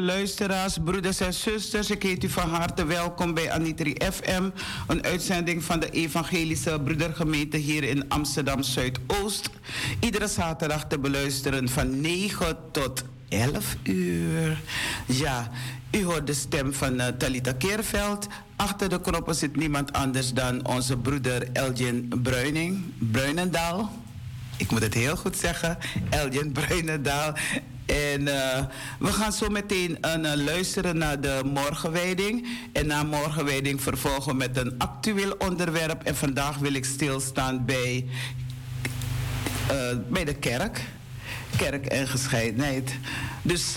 luisteraars, broeders en zusters. Ik heet u van harte welkom bij Anitri FM. Een uitzending van de Evangelische Broedergemeente hier in Amsterdam Zuidoost. Iedere zaterdag te beluisteren van 9 tot 11 uur. Ja, u hoort de stem van uh, Talita Keerveld. Achter de knoppen zit niemand anders dan onze broeder Elgin Bruining, Bruinendaal. Ik moet het heel goed zeggen. Elgin Bruinendaal. En uh, we gaan zo meteen uh, luisteren naar de morgenwijding. En na morgenwijding vervolgen met een actueel onderwerp. En vandaag wil ik stilstaan bij, uh, bij de kerk. Kerk en gescheidenheid. Dus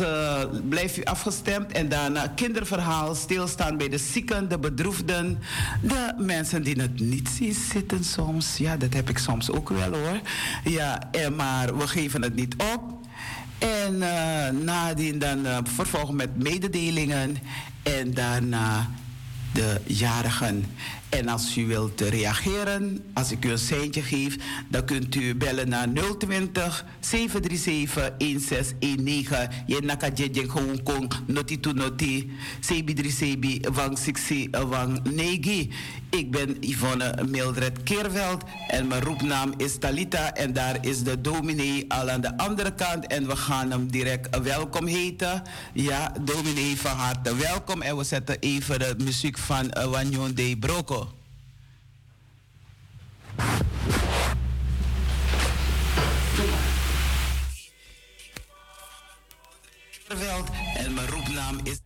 blijf u afgestemd. En daarna kinderverhaal, stilstaan bij de zieken, de bedroefden. De mensen die het niet zien zitten soms. Ja, dat heb ik soms ook wel hoor. Ja, en, maar we geven het niet op. En uh, nadien dan uh, vervolgen met mededelingen. En daarna de jarigen. En als u wilt reageren, als ik u een seintje geef, dan kunt u bellen naar 020 737 1619. Je naka jejeng Hong Kong, noti to noti, sebi 3 sebi, wang 6 wang negi. Ik ben Yvonne Mildred Keerveld en mijn roepnaam is Talita en daar is de dominee al aan de andere kant en we gaan hem direct welkom heten. Ja, dominee van harte welkom en we zetten even de muziek van uh, Wanyon de Broko. En mijn roepnaam is.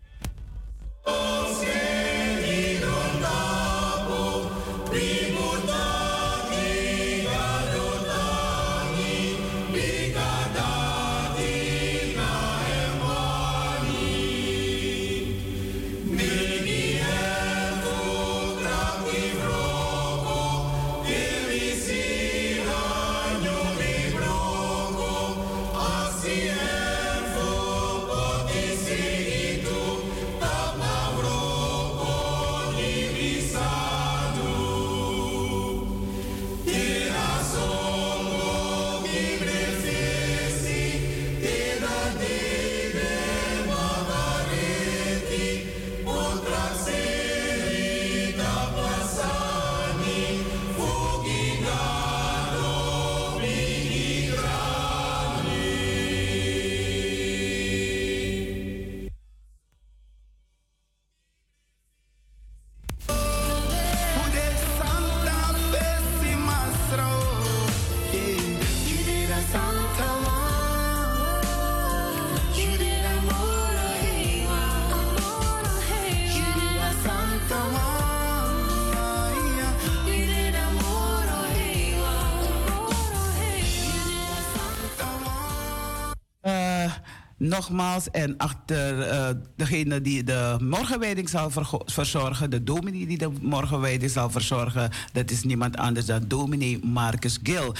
Nogmaals, en achter uh, degene die de morgenwijding zal verzorgen, de dominee die de morgenwijding zal verzorgen, dat is niemand anders dan dominee Marcus Gil.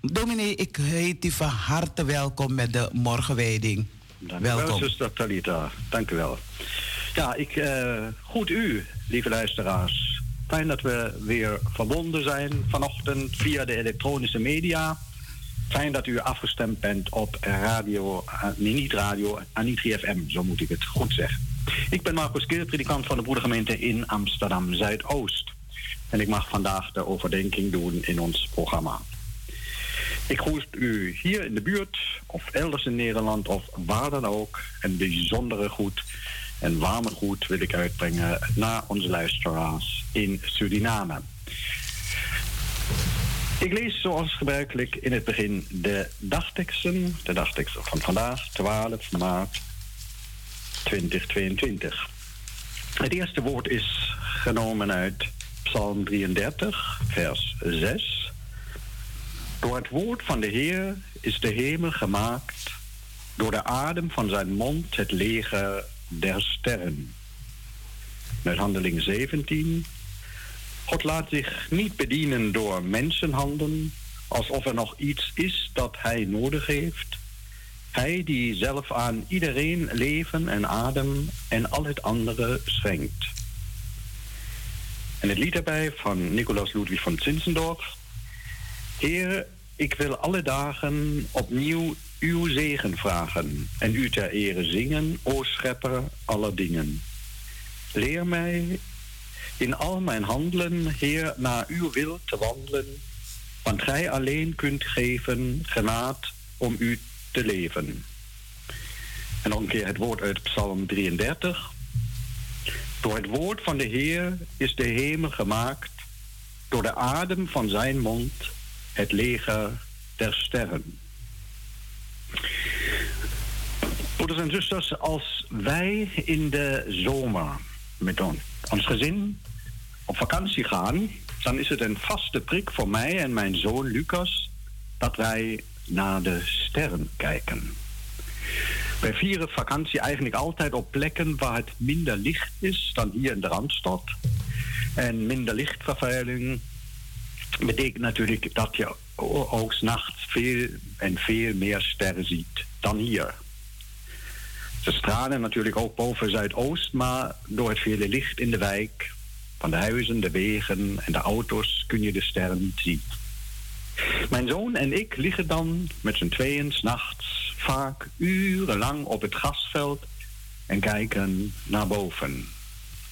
Dominee, ik heet u van harte welkom met de morgenwijding. Dank welkom. wel, zuster Talita. Dank u wel. Ja, ik uh, goed u, lieve luisteraars. Fijn dat we weer verbonden zijn vanochtend via de elektronische media. Fijn dat u afgestemd bent op radio, eh, niet radio, Anitri FM, zo moet ik het goed zeggen. Ik ben Marcus Keer, predikant van de broedergemeente in Amsterdam Zuidoost. En ik mag vandaag de overdenking doen in ons programma. Ik groet u hier in de buurt of elders in Nederland of waar dan ook een bijzondere goed en warme goed wil ik uitbrengen naar onze luisteraars in Suriname. Ik lees zoals gebruikelijk in het begin de dagteksten. De dagteksten van vandaag, 12 maart 2022. Het eerste woord is genomen uit Psalm 33, vers 6. Door het woord van de Heer is de hemel gemaakt, door de adem van zijn mond het leger der sterren. Met handeling 17, God laat zich niet bedienen door mensenhanden, alsof er nog iets is dat hij nodig heeft. Hij die zelf aan iedereen leven en adem en al het andere schenkt. En het lied daarbij van Nicolaas Ludwig van Zinzendorf. Heer, ik wil alle dagen opnieuw uw zegen vragen en u ter ere zingen, o schepper aller dingen. Leer mij in al mijn handelen, Heer, naar uw wil te wandelen, want gij alleen kunt geven genaad om u te leven. En nog een keer het woord uit Psalm 33. Door het woord van de Heer is de hemel gemaakt, door de adem van zijn mond het leger der sterren. Broeders en zusters, als wij in de zomer met ons gezin op vakantie gaan, dan is het een vaste prik voor mij en mijn zoon Lucas dat wij naar de sterren kijken. Wij vieren vakantie eigenlijk altijd op plekken waar het minder licht is dan hier in de Randstad. En minder lichtvervuiling betekent natuurlijk dat je ook s'nachts veel en veel meer sterren ziet dan hier. Ze stralen natuurlijk ook boven Zuidoost, maar door het vele licht in de wijk Van de huizen, de wegen en de auto's kun je de sterren zien. Mijn zoon en ik liggen dan met z'n tweeën s'nachts vaak urenlang op het gasveld en kijken naar boven.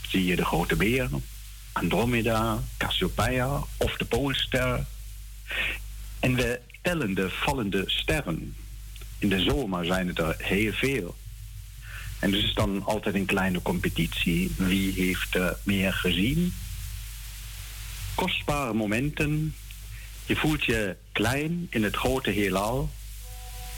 Zie je de grote beer, Andromeda, Cassiopeia of de Poolster. En we tellen de vallende sterren. In de zomer zijn het er heel veel. En dus is dan altijd een kleine competitie. Wie heeft er meer gezien? Kostbare momenten. Je voelt je klein in het grote heelal.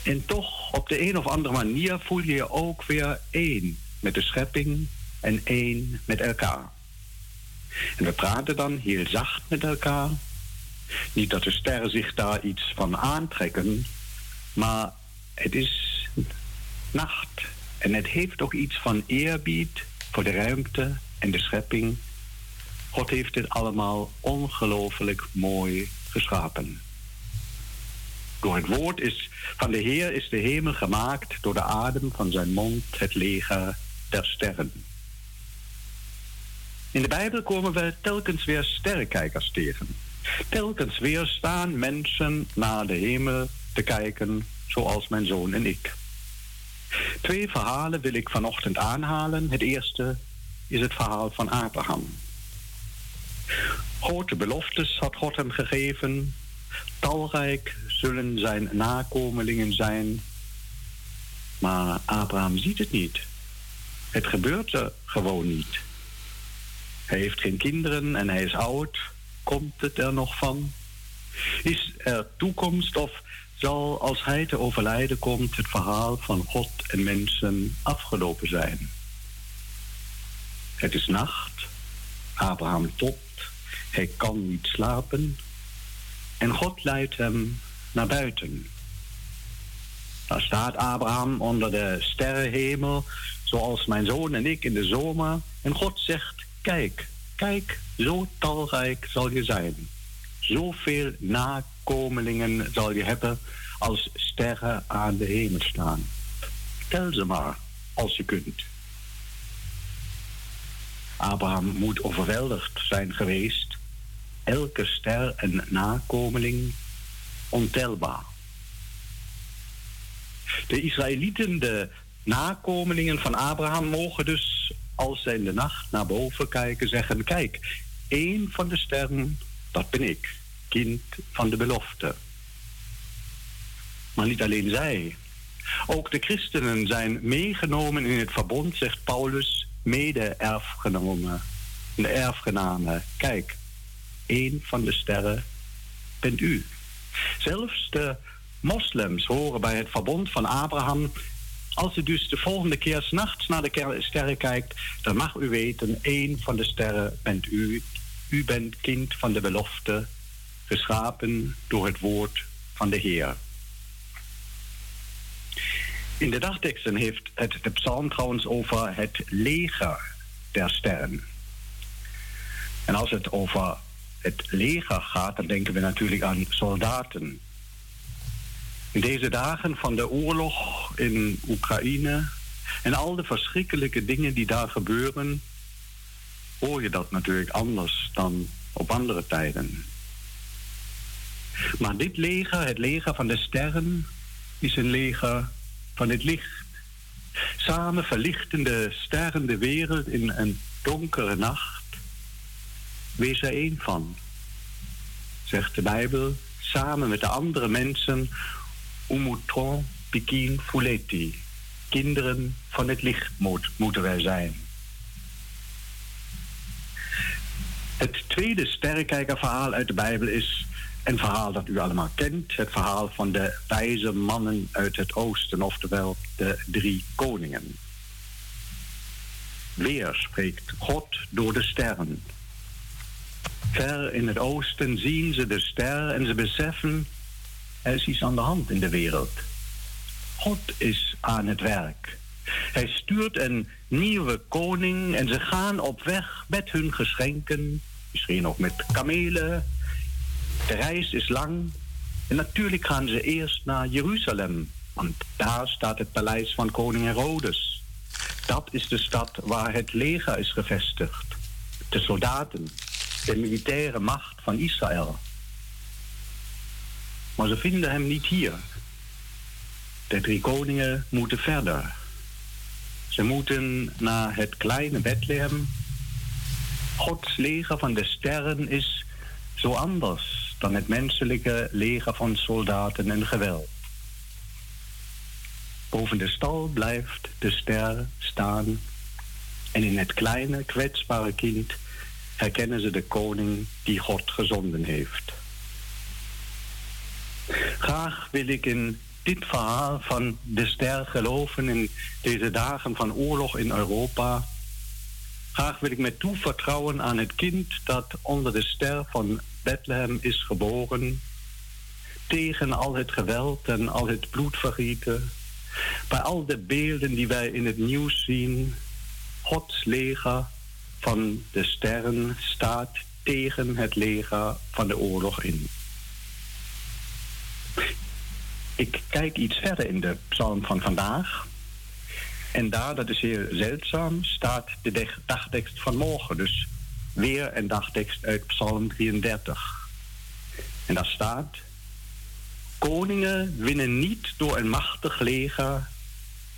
En toch, op de een of andere manier voel je je ook weer één met de schepping en één met elkaar. En we praten dan heel zacht met elkaar. Niet dat de sterren zich daar iets van aantrekken, maar het is nacht. En het heeft ook iets van eerbied voor de ruimte en de schepping. God heeft dit allemaal ongelooflijk mooi geschapen. Door het woord is, van de Heer is de hemel gemaakt, door de adem van zijn mond het leger der sterren. In de Bijbel komen we telkens weer sterrenkijkers tegen. Telkens weer staan mensen naar de hemel te kijken, zoals mijn zoon en ik. Twee verhalen wil ik vanochtend aanhalen. Het eerste is het verhaal van Abraham. Grote beloftes had God hem gegeven. Talrijk zullen zijn nakomelingen zijn. Maar Abraham ziet het niet. Het gebeurt er gewoon niet. Hij heeft geen kinderen en hij is oud. Komt het er nog van? Is er toekomst of zal als hij te overlijden komt het verhaal van God en mensen afgelopen zijn? Het is nacht. Abraham topt. Hij kan niet slapen. En God leidt hem naar buiten. Daar staat Abraham onder de sterrenhemel, zoals mijn zoon en ik in de zomer. En God zegt: Kijk, kijk, zo talrijk zal je zijn. Zoveel nakomelingen zal je hebben als sterren aan de hemel staan. Tel ze maar, als je kunt. Abraham moet overweldigd zijn geweest. Elke ster en nakomeling ontelbaar. De Israëlieten, de nakomelingen van Abraham, mogen dus als zij in de nacht naar boven kijken, zeggen: Kijk, één van de sterren, dat ben ik, kind van de belofte. Maar niet alleen zij. Ook de christenen zijn meegenomen in het verbond, zegt Paulus, mede-erfgenomen. De erfgenamen. Kijk, één van de sterren bent u. Zelfs de moslims horen bij het verbond van Abraham als u dus de volgende keer s'nachts naar de sterren kijkt, dan mag u weten, één van de sterren bent u. U bent kind van de belofte, geschapen door het woord van de Heer. In de dagteksten heeft het de psalm trouwens over het leger der sterren. En als het over het leger gaat, dan denken we natuurlijk aan soldaten. In deze dagen van de oorlog in Oekraïne en al de verschrikkelijke dingen die daar gebeuren, hoor je dat natuurlijk anders dan op andere tijden. Maar dit leger, het leger van de sterren, is een leger van het licht. Samen verlichten de sterren de wereld in een donkere nacht. Wees er één van, zegt de Bijbel, samen met de andere mensen Umutron Pikin Fuleti. Kinderen van het licht moeten wij zijn. Het tweede sterrenkijkerverhaal uit de Bijbel is een verhaal dat u allemaal kent. Het verhaal van de wijze mannen uit het oosten, oftewel de drie koningen. Weer spreekt God door de sterren. Ver in het oosten zien ze de ster en ze beseffen er is iets aan de hand in de wereld. God is aan het werk. Hij stuurt een nieuwe koning en ze gaan op weg met hun geschenken, misschien ook met kamelen. De reis is lang en natuurlijk gaan ze eerst naar Jeruzalem, want daar staat het paleis van koning Herodes. Dat is de stad waar het leger is gevestigd. de soldaten, de militaire macht van Israël. Maar ze vinden hem niet hier. De drie koningen moeten verder. Ze moeten naar het kleine Bethlehem. Gods leger van de sterren is zo anders dan het menselijke leger van soldaten en geweld. Boven de stal blijft de ster staan en in het kleine, kwetsbare kind herkennen ze de koning die God gezonden heeft. Graag wil ik in dit verhaal van de ster geloven in deze dagen van oorlog in Europa. Graag wil ik met toevertrouwen aan het kind dat onder de ster van Bethlehem is geboren. Tegen al het geweld en al het bloedvergieten. Bij al de beelden die wij in het nieuws zien. Gods leger van de sterren staat tegen het leger van de oorlog in. Ik kijk iets verder in de psalm van vandaag. En daar, dat is heel zeldzaam, staat de dagtekst van morgen. Dus weer een dagtekst uit Psalm 33. En daar staat: Koningen winnen niet door een machtig leger,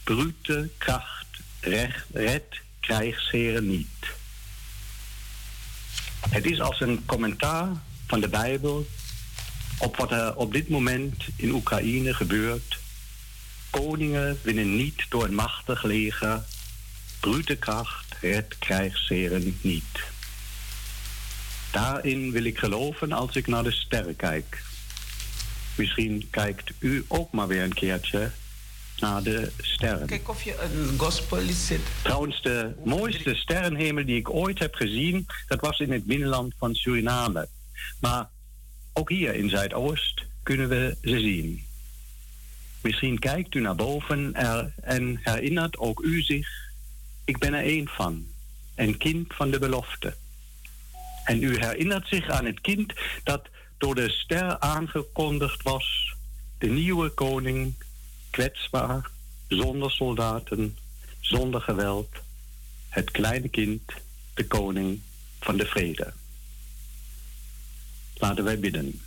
brute kracht, recht, red krijgsheren niet. Het is als een commentaar van de Bijbel op wat er op dit moment in Oekraïne gebeurt. Koningen winnen niet door een machtig leger, brute kracht redt krijgsheren niet. Daarin wil ik geloven als ik naar de sterren kijk. Misschien kijkt u ook maar weer een keertje naar de sterren. Kijk of je een gospelist zit. Trouwens, de mooiste sterrenhemel die ik ooit heb gezien, dat was in het binnenland van Suriname. Maar ook hier in Zuidoost kunnen we ze zien. Misschien kijkt u naar boven en herinnert ook u zich, ik ben er één van, een kind van de belofte. En u herinnert zich aan het kind dat door de ster aangekondigd was, de nieuwe koning, kwetsbaar, zonder soldaten, zonder geweld, het kleine kind, de koning van de vrede. Laten wij bidden.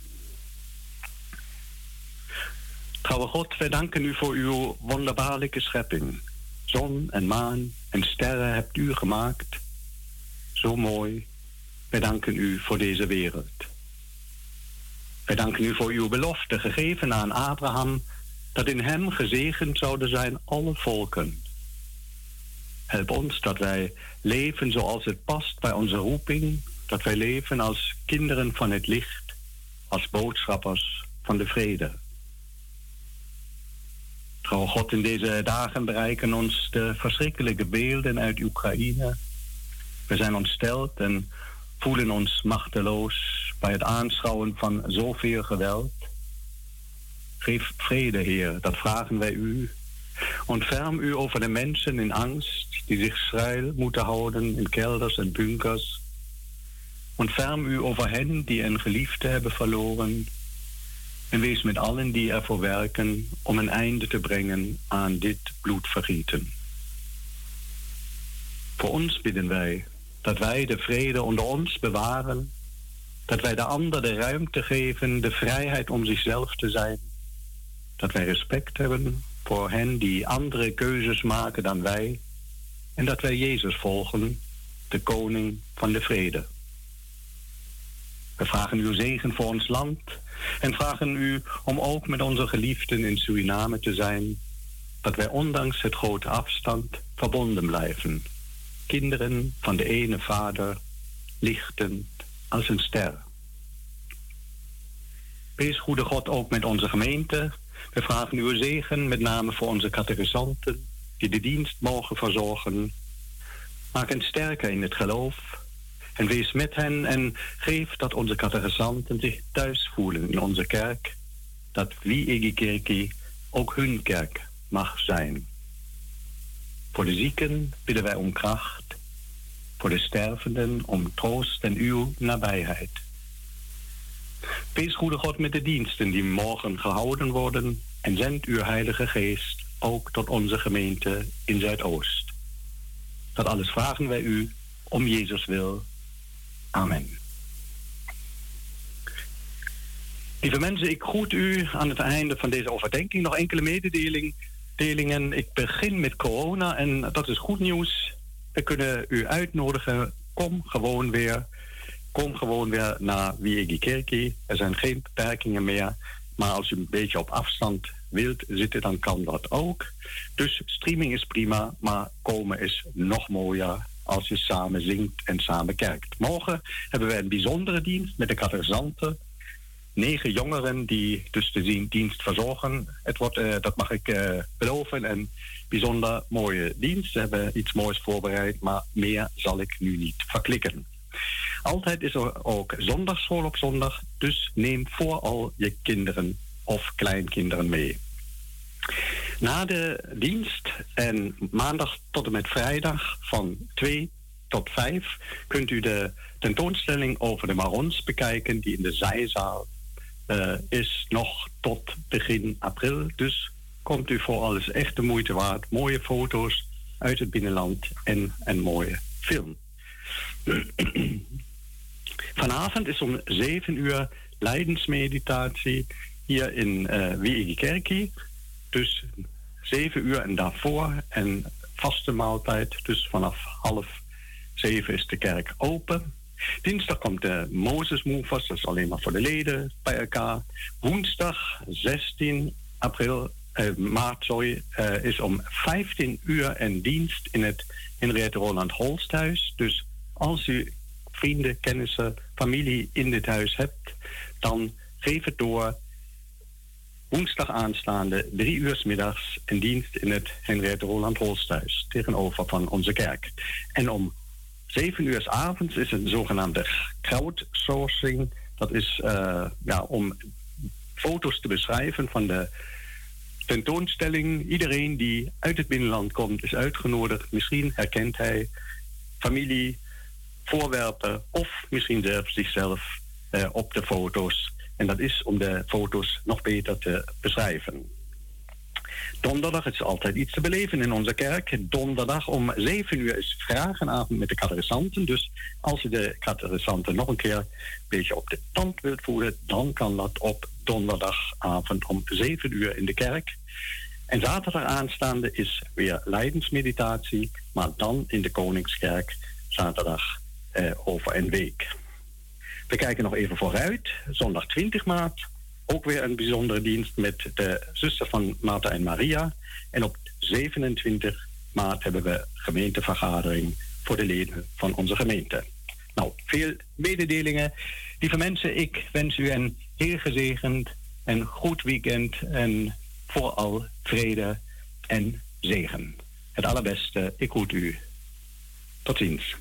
Trouwe God, wij danken u voor uw wonderbaarlijke schepping. Zon en maan en sterren hebt u gemaakt. Zo mooi. Wij danken u voor deze wereld. Wij danken u voor uw belofte gegeven aan Abraham dat in hem gezegend zouden zijn alle volken. Help ons dat wij leven zoals het past bij onze roeping, dat wij leven als kinderen van het licht, als boodschappers van de vrede. Trouw God, in deze dagen bereiken ons de verschrikkelijke beelden uit Oekraïne. We zijn ontsteld en voelen ons machteloos bij het aanschouwen van zoveel geweld. Geef vrede, Heer, dat vragen wij u. Ontferm u over de mensen in angst die zich schuil moeten houden in kelders en bunkers. Ontferm u over hen die een geliefde hebben verloren. En wees met allen die ervoor werken om een einde te brengen aan dit bloedvergieten. Voor ons bidden wij dat wij de vrede onder ons bewaren, dat wij de ander de ruimte geven de vrijheid om zichzelf te zijn, dat wij respect hebben voor hen die andere keuzes maken dan wij en dat wij Jezus volgen, de koning van de vrede. We vragen uw zegen voor ons land en vragen u om ook met onze geliefden in Suriname te zijn, dat wij ondanks het grote afstand verbonden blijven. Kinderen van de ene vader, lichtend als een ster. Wees goede God ook met onze gemeente. We vragen uw zegen met name voor onze catechisanten die de dienst mogen verzorgen. Maak hen sterker in het geloof en wees met hen en geef dat onze catechisanten zich thuis voelen in onze kerk. Dat wie Egi ook hun kerk mag zijn. Voor de zieken bidden wij om kracht. Voor de stervenden om troost en uw nabijheid. Wees goede God met de diensten die morgen gehouden worden en zend uw Heilige Geest ook tot onze gemeente in Zuidoost. Dat alles vragen wij u om Jezus wil Amen. Lieve mensen, ik groet u aan het einde van deze overdenking. Nog enkele mededelingen. Ik begin met corona en dat is goed nieuws. We kunnen u uitnodigen. Kom gewoon weer. Kom gewoon weer naar Wiegi Kerkie. Er zijn geen beperkingen meer. Maar als u een beetje op afstand wilt zitten, dan kan dat ook. Dus streaming is prima, maar komen is nog mooier als je samen zingt en samen kerkt. Morgen hebben wij een bijzondere dienst met de katerzanten. Negen jongeren die dus de dienst verzorgen. Het wordt, uh, dat mag ik uh, beloven, een bijzonder mooie dienst. Ze hebben iets moois voorbereid, maar meer zal ik nu niet verklikken. Altijd is er ook zondagschool op zondag, dus neem vooral je kinderen of kleinkinderen mee. Na de dienst en maandag tot en met vrijdag van 2 tot 5 kunt u de tentoonstelling over de marons bekijken die in de zijzaal is nog tot begin april. Dus komt u voor alles echt de moeite waard. Mooie foto's uit het binnenland en een mooie film. Vanavond is om 7 uur leidensmeditatie hier in uh. Dus 7 uur en daarvoor en vaste maaltijd. Dus vanaf half zeven is de kerk open. Dinsdag komt de Moses Movers, dat is alleen maar voor de leden bij elkaar. Woensdag 16 april, eh, maart uh, is om 15 uur een dienst in het Henriette Roland Holsthuis. Dus als u vrienden, kennissen, familie in dit huis hebt, dan geef het door. Woensdag aanstaande, drie uur middags, een dienst in het Henriette Roland Holsthuis tegenover van onze kerk. En om zeven uur avonds is een zogenaamde crowdsourcing. Dat is uh, ja, om foto's te beschrijven van de tentoonstelling. Iedereen die uit het binnenland komt is uitgenodigd. Misschien herkent hij familie, voorwerpen of misschien zelfs zichzelf uh, op de foto's. En dat is om de foto's nog beter te beschrijven. Donderdag is altijd iets te beleven in onze kerk. Donderdag om 7 uur is vragenavond met de katechisanten. Dus als je de katechisanten nog een keer een beetje op de tand wilt voelen, dan kan dat op donderdagavond om 7 uur in de kerk. En zaterdag aanstaande is weer leidensmeditatie, maar dan in de Koningskerk zaterdag eh, over een week. We kijken nog even vooruit. Zondag 20 maart ook weer een bijzondere dienst met de zuster van Marta en Maria. En op 27 maart hebben we gemeentevergadering voor de leden van onze gemeente. Nou, veel mededelingen. Lieve mensen, ik wens u een heel gezegend en goed weekend en vooral vrede en zegen. Het allerbeste, ik groet u. Tot ziens.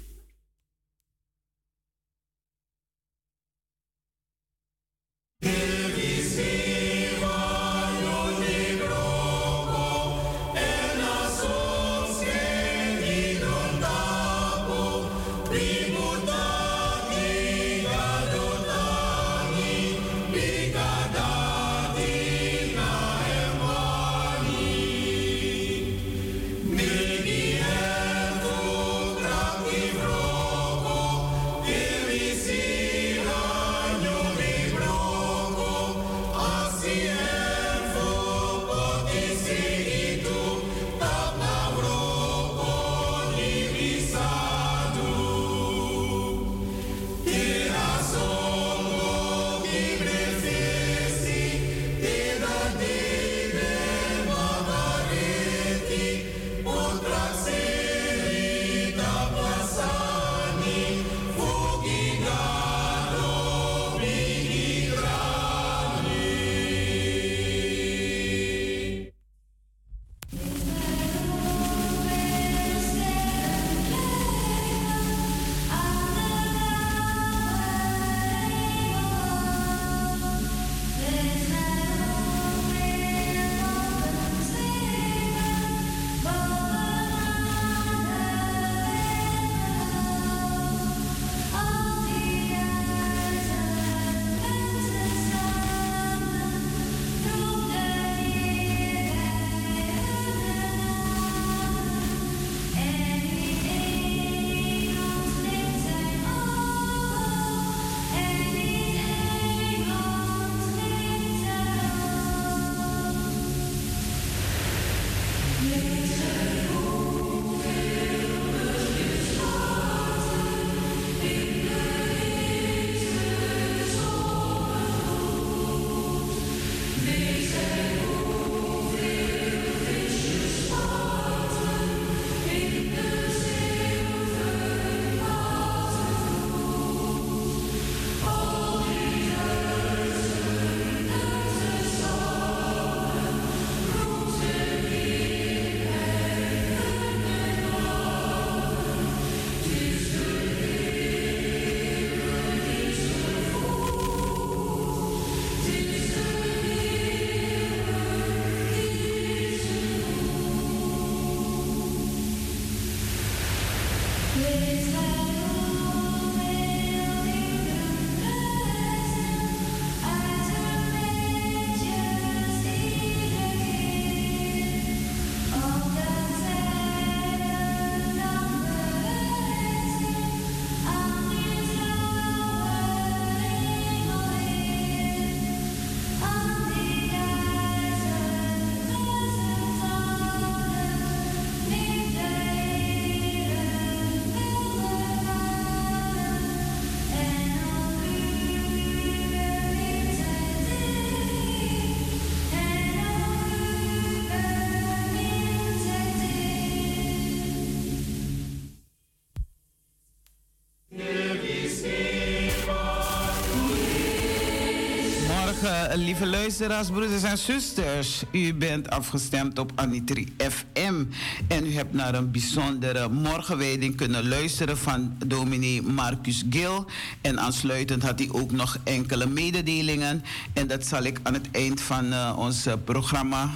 Lieve luisteraars, broeders en zusters. U bent afgestemd op Anitri FM. En u hebt naar een bijzondere morgenwijding kunnen luisteren van dominee Marcus Gil. En aansluitend had hij ook nog enkele mededelingen. En dat zal ik aan het eind van uh, ons programma,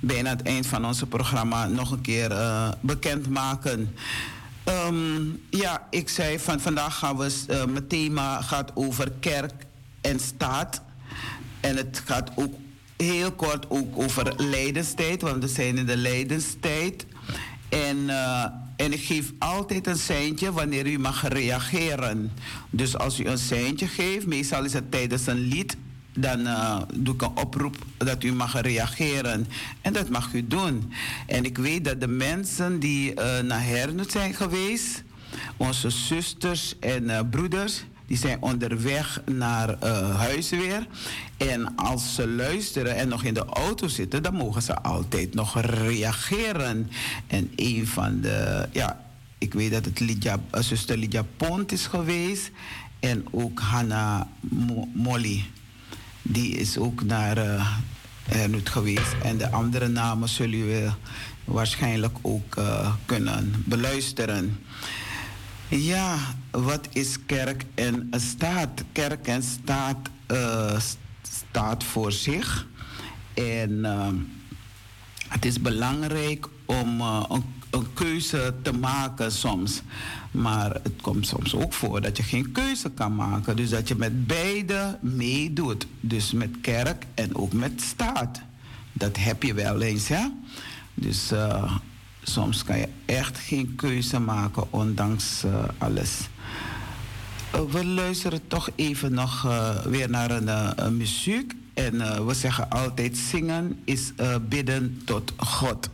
bijna het eind van ons programma, nog een keer uh, bekendmaken. Um, ja, ik zei van vandaag gaan we, uh, mijn thema gaat over kerk en staat. En het gaat ook heel kort ook over lijdenstijd, want we zijn in de lijdenstijd. En, uh, en ik geef altijd een seintje wanneer u mag reageren. Dus als u een seintje geeft, meestal is het tijdens een lied, dan uh, doe ik een oproep dat u mag reageren. En dat mag u doen. En ik weet dat de mensen die uh, naar Hernut zijn geweest, onze zusters en broeders, die zijn onderweg naar uh, huis weer. En als ze luisteren en nog in de auto zitten, dan mogen ze altijd nog reageren. En een van de, ja, ik weet dat het Lydia, uh, zuster Lydia Pont is geweest. En ook Hanna Mo Molly. Die is ook naar uh, geweest. En de andere namen zullen we waarschijnlijk ook kunnen beluisteren. Ja, wat is kerk en staat? Kerk en staat uh, staat voor zich. En uh, het is belangrijk om uh, een, een, keuze te maken soms. Maar het komt soms ook voor dat je geen keuze kan maken. Dus dat je met beide meedoet. Dus met kerk en ook met staat. Dat heb je wel eens, ja? Dus soms kan je echt geen keuze maken, ondanks uh, alles. Uh, we luisteren toch even nog uh, weer naar een muziek. En we zeggen altijd: zingen is bidden tot God.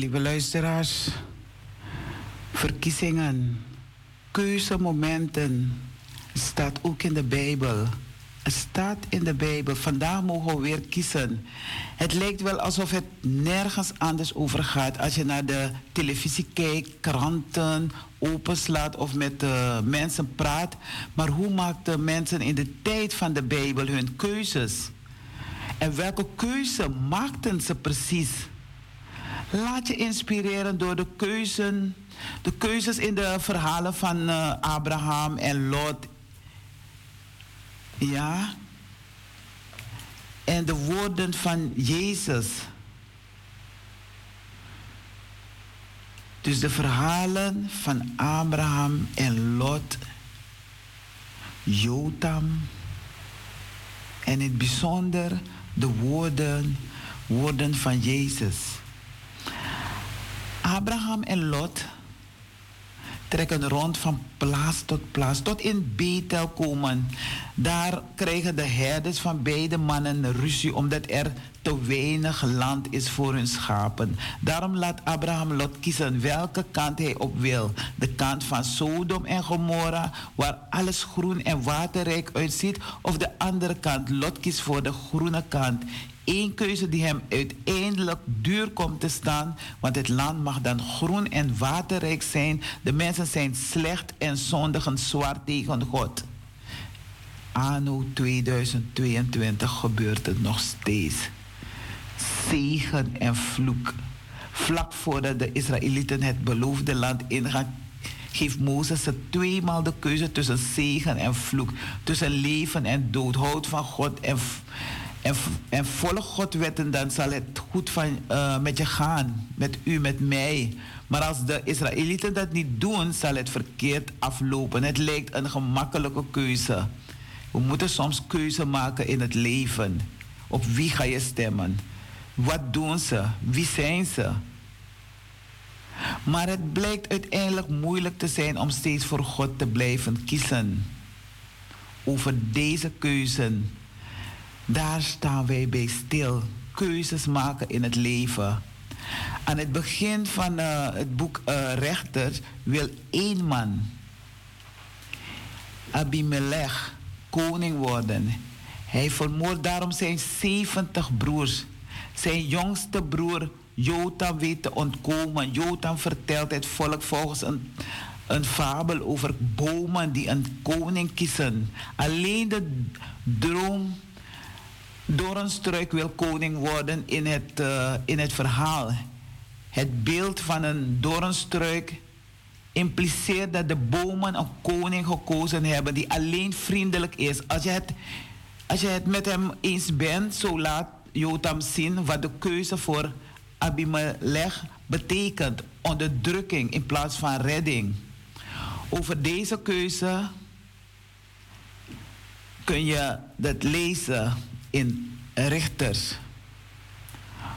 Lieve luisteraars. Verkiezingen, keuzemomenten, staat ook in de Bijbel. Het staat in de Bijbel. Vandaag mogen we weer kiezen. Het lijkt wel alsof het nergens anders over gaat. Als je naar de televisie kijkt, kranten openslaat of met uh, mensen praat. Maar hoe maakten mensen in de tijd van de Bijbel hun keuzes? En welke keuze maakten ze precies? Laat je inspireren door de keuzen, de keuzes in de verhalen van uh, Abraham en Lot. Ja. En de woorden van Jezus. Dus de verhalen van Abraham en Lot, Jotam en in het bijzonder de woorden, woorden van Jezus. Abraham en Lot trekken rond van plaats tot plaats, tot in Bethel komen. Daar krijgen de herders van beide mannen ruzie omdat er te weinig land is voor hun schapen. Daarom laat Abraham Lot kiezen welke kant hij op wil. De kant van Sodom en Gomorra, waar alles groen en waterrijk uitziet, of de andere kant. Lot kiest voor de groene kant. Eén keuze die hem uiteindelijk duur komt te staan, want het land mag dan groen en waterrijk zijn. De mensen zijn slecht en zondigen zwaar tegen God. Anno 2022 gebeurt het nog steeds. Zegen en vloek. Vlak voordat de Israëlieten het beloofde land ingaan, geeft Mozes ze tweemaal de keuze tussen zegen en vloek. Tussen leven en dood. Houd van God en, en, volg God wetten, dan zal het goed van, uh, met je gaan. Met u, met mij. Maar als de Israëlieten dat niet doen, zal het verkeerd aflopen. Het lijkt een gemakkelijke keuze. We moeten soms keuze maken in het leven. Op wie ga je stemmen? Wat doen ze? Wie zijn ze? Maar het blijkt uiteindelijk moeilijk te zijn om steeds voor God te blijven kiezen. Over deze keuzen, daar staan wij bij stil. Keuzes maken in het leven. Aan het begin van uh, het boek uh, Rechters wil één man, Abimelech, koning worden. Hij vermoordt daarom zijn 70 broers. Zijn jongste broer Jotam weet te ontkomen. Jotam vertelt het volk volgens een, een fabel over bomen die een koning kiezen. Alleen de droom door een struik wil koning worden in het, uh, in het verhaal. Het beeld van een doornstruik impliceert dat de bomen een koning gekozen hebben die alleen vriendelijk is. Als je het, als je het met hem eens bent, zo laat Jotam zien wat de keuze voor Abimelech betekent. Onderdrukking in plaats van redding. Over deze keuze kun je dat lezen in Richters.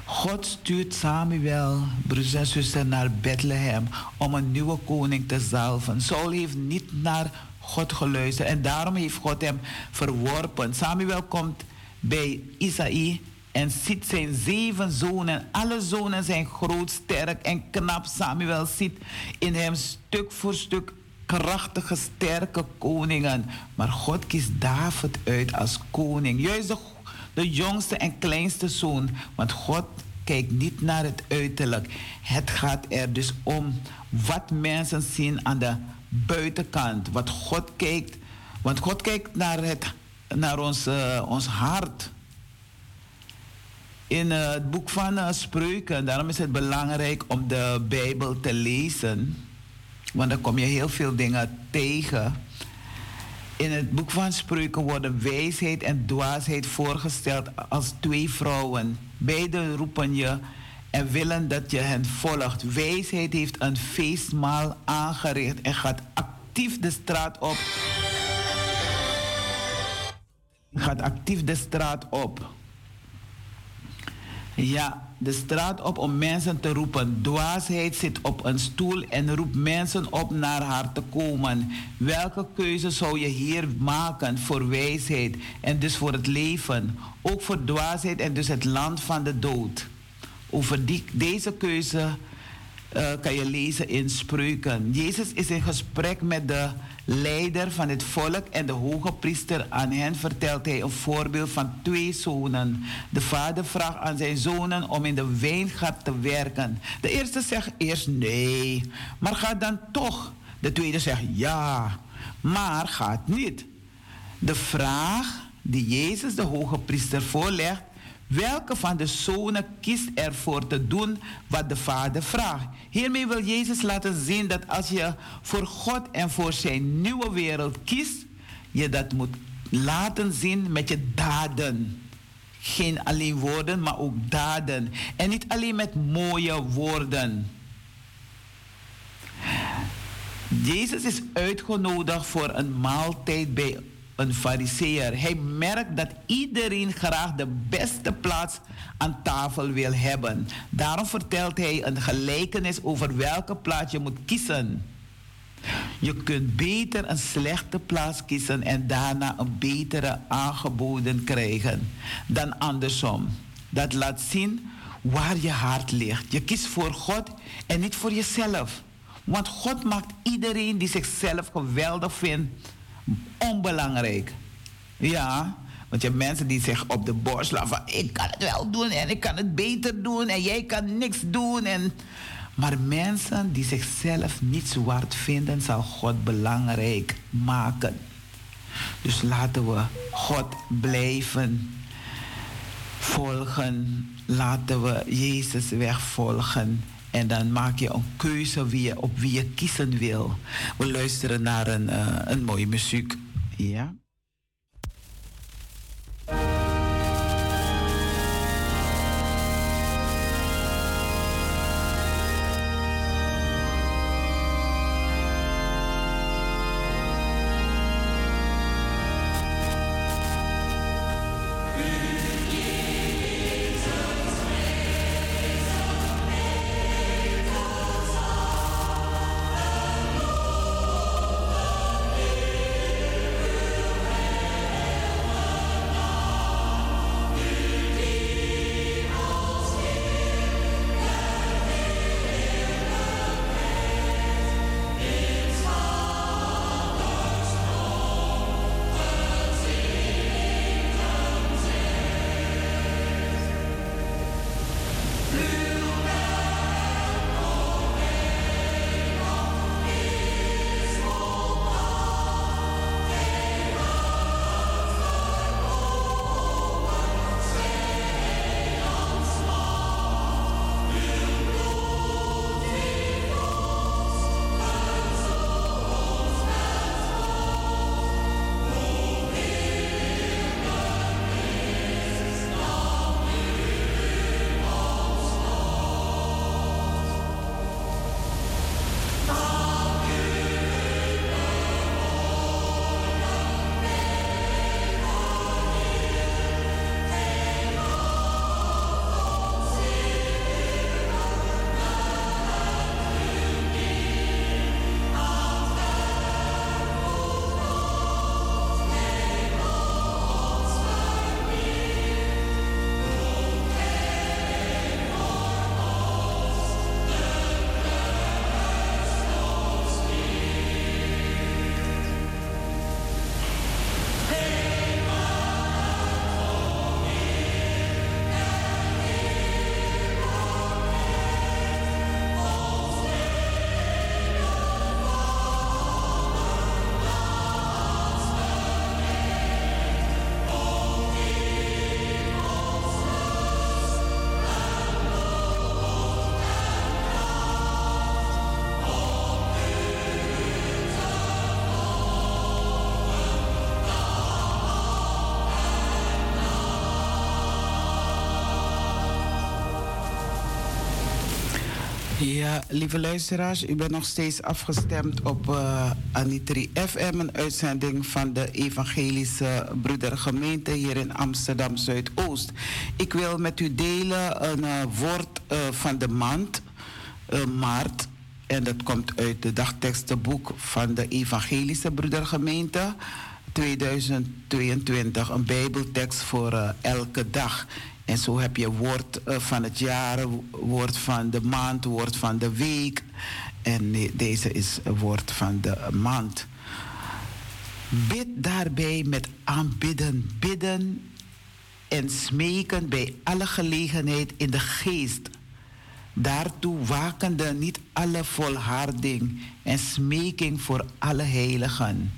God stuurt Samuel, broers en zusters, naar Bethlehem om een nieuwe koning te zalven. Saul heeft niet naar God geluisterd en daarom heeft God hem verworpen. Samuel komt bij Isaïe en ziet zijn zeven zonen. Alle zonen zijn groot, sterk en knap. Samuel ziet in hem stuk voor stuk krachtige, sterke koningen. Maar God kiest David uit als koning. Juist de de jongste en kleinste zoon. Want God kijkt niet naar het uiterlijk. Het gaat er dus om wat mensen zien aan de buitenkant. Wat God kijkt. Want God kijkt naar, het, naar ons, uh, ons hart. In uh, het boek van uh, Spreuken, daarom is het belangrijk om de Bijbel te lezen. Want dan kom je heel veel dingen tegen. In het boek van Spreuken worden wijsheid en dwaasheid voorgesteld als twee vrouwen. Beiden roepen je en willen dat je hen volgt. Wijsheid heeft een feestmaal aangericht en gaat actief de straat op. Gaat actief de straat op. Ja, de straat op om mensen te roepen. Dwaasheid zit op een stoel en roept mensen op naar haar te komen. Welke keuze zou je hier maken voor wijsheid en dus voor het leven? Ook voor dwaasheid en dus het land van de dood. Over die, deze keuze uh, kan je lezen in Spreuken. Jezus is in gesprek met de leider van het volk en de hoge priester. Aan hen vertelt hij een voorbeeld van twee zonen. De vader vraagt aan zijn zonen om in de wijngaard te werken. De eerste zegt eerst nee, maar gaat dan toch. De tweede zegt ja, maar gaat niet. De vraag die Jezus de hoge priester voorlegt Welke van de zonen kiest ervoor te doen wat de vader vraagt? Hiermee wil Jezus laten zien dat als je voor God en voor zijn nieuwe wereld kiest, je dat moet laten zien met je daden. Geen alleen woorden, maar ook daden. En niet alleen met mooie woorden. Jezus is uitgenodigd voor een maaltijd bij een fariseer. Hij merkt dat iedereen graag de beste plaats aan tafel wil hebben. Daarom vertelt hij een gelijkenis over welke plaats je moet kiezen. Je kunt beter een slechte plaats kiezen en daarna een betere aangeboden krijgen dan andersom. Dat laat zien waar je hart ligt. Je kiest voor God en niet voor jezelf. Want God maakt iedereen die zichzelf geweldig vindt onbelangrijk. Ja, want je hebt mensen die zich op de borst slaan van ik kan het wel doen en ik kan het beter doen en jij kan niks doen. En... Maar mensen die zichzelf niet zwart vinden, zal God belangrijk maken. Dus laten we God blijven volgen. Laten we Jezus weg volgen. En dan maak je een keuze wie je, op wie je kiezen wil. We luisteren naar een, uh, een mooie muziek. Ja. Ja, lieve luisteraars, u bent nog steeds afgestemd op uh, Anitri FM, een uitzending van de Evangelische Broedergemeente hier in Amsterdam Zuidoost. Ik wil met u delen een uh, woord uh, van de maand, maart. En dat komt uit de dagtekstenboek van de Evangelische Broedergemeente 2022. Een Bijbeltekst voor elke dag. En zo heb je woord uh, van het jaar, woord van de maand, woord van de week. En deze is woord van de maand. Bid daarbij met aanbidden, bidden en smeken bij alle gelegenheid in de geest. Daartoe wakende niet alle volharding en smeking voor alle heiligen.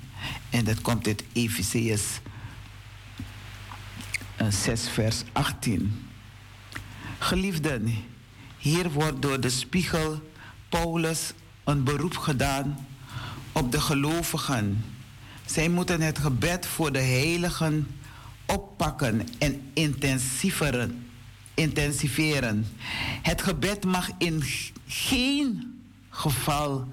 En dat komt uit Efeziërs 6, vers 18. Geliefden, hier wordt door de spiegel Paulus een beroep gedaan op de gelovigen. Zij moeten het gebed voor de heiligen oppakken en intensiveren. intensiveren. Het gebed mag in geen geval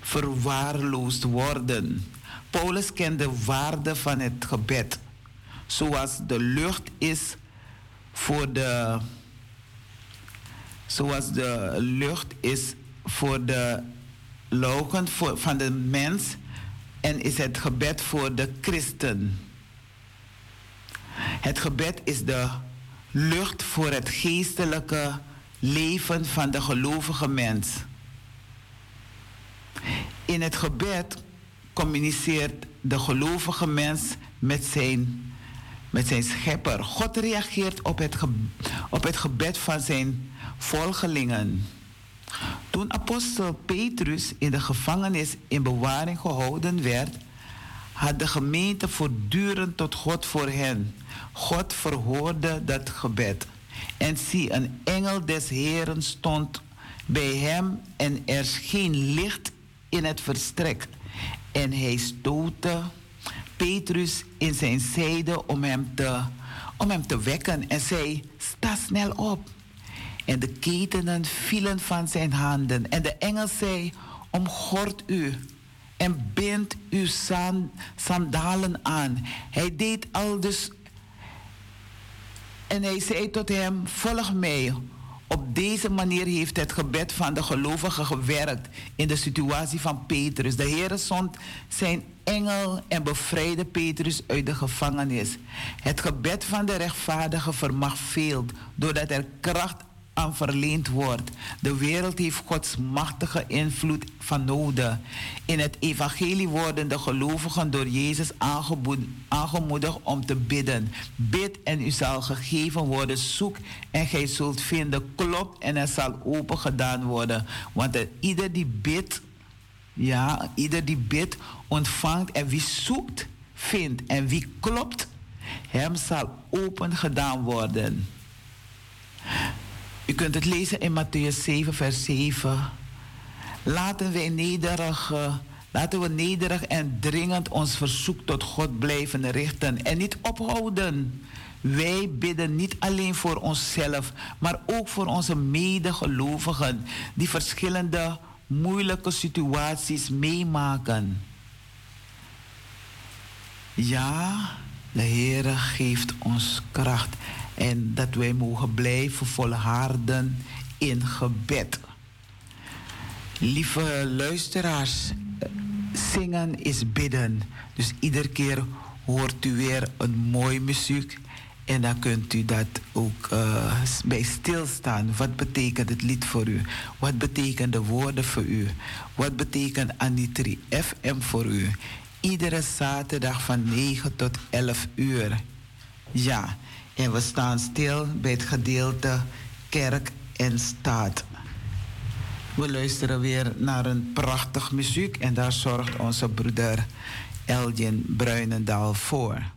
verwaarloosd worden. Paulus kent de waarde van het gebed. Zoals de lucht is voor de. Zoals de lucht is voor de logen van de mens. En is het gebed voor de christen. Het gebed is de lucht voor het geestelijke leven van de gelovige mens. In het gebed communiceert de gelovige mens met zijn, met zijn schepper. God reageert op het, op het gebed van zijn volgelingen. Toen apostel Petrus in de gevangenis in bewaring gehouden werd, had de gemeente voortdurend tot God voor hen. God verhoorde dat gebed. En zie, een engel des Heren stond bij hem en er scheen licht in het verstrek. En hij stootte Petrus in zijn zijde om hem te, om hem te wekken en zei: Sta snel op. En de ketenen vielen van zijn handen. En de engel zei: Omgord u en bind uw sandalen aan. Hij deed al dus. En hij zei tot hem: Volg mij. Op deze manier heeft het gebed van de gelovigen gewerkt in de situatie van Petrus. De Heer zond zijn engel en bevrijdde Petrus uit de gevangenis. Het gebed van de rechtvaardige vermag veel, doordat er kracht aan verleend wordt. De wereld heeft Gods machtige invloed van nodig. In het evangelie worden de gelovigen door Jezus aangemoedigd om te bidden. Bid en u zal gegeven worden. Zoek en gij zult vinden. Klop en er zal open gedaan worden. Want ieder die bidt, ja, ieder die bidt ontvangt en wie zoekt vindt en wie klopt, hem zal open gedaan worden. U kunt het lezen in Matthäus 7, vers 7. Laten wij nederig, laten we nederig en dringend ons verzoek tot God blijven richten en niet ophouden. Wij bidden niet alleen voor onszelf, maar ook voor onze medegelovigen die verschillende moeilijke situaties meemaken. Ja, de Heer geeft ons kracht en dat wij mogen blijven volharden in gebed. Lieve luisteraars, zingen is bidden. Dus iedere keer hoort u weer een mooi muziek. En dan kunt u dat ook uh, bij stilstaan. Wat betekent het lied voor u? Wat betekenen de woorden voor u? Wat betekent Anitri FM voor u? Iedere zaterdag van 9 tot 11 uur. Ja, en we staan stil bij het gedeelte kerk en staat. We luisteren weer naar een prachtig muziek en daar zorgt onze broeder Elgin Bruinendaal voor.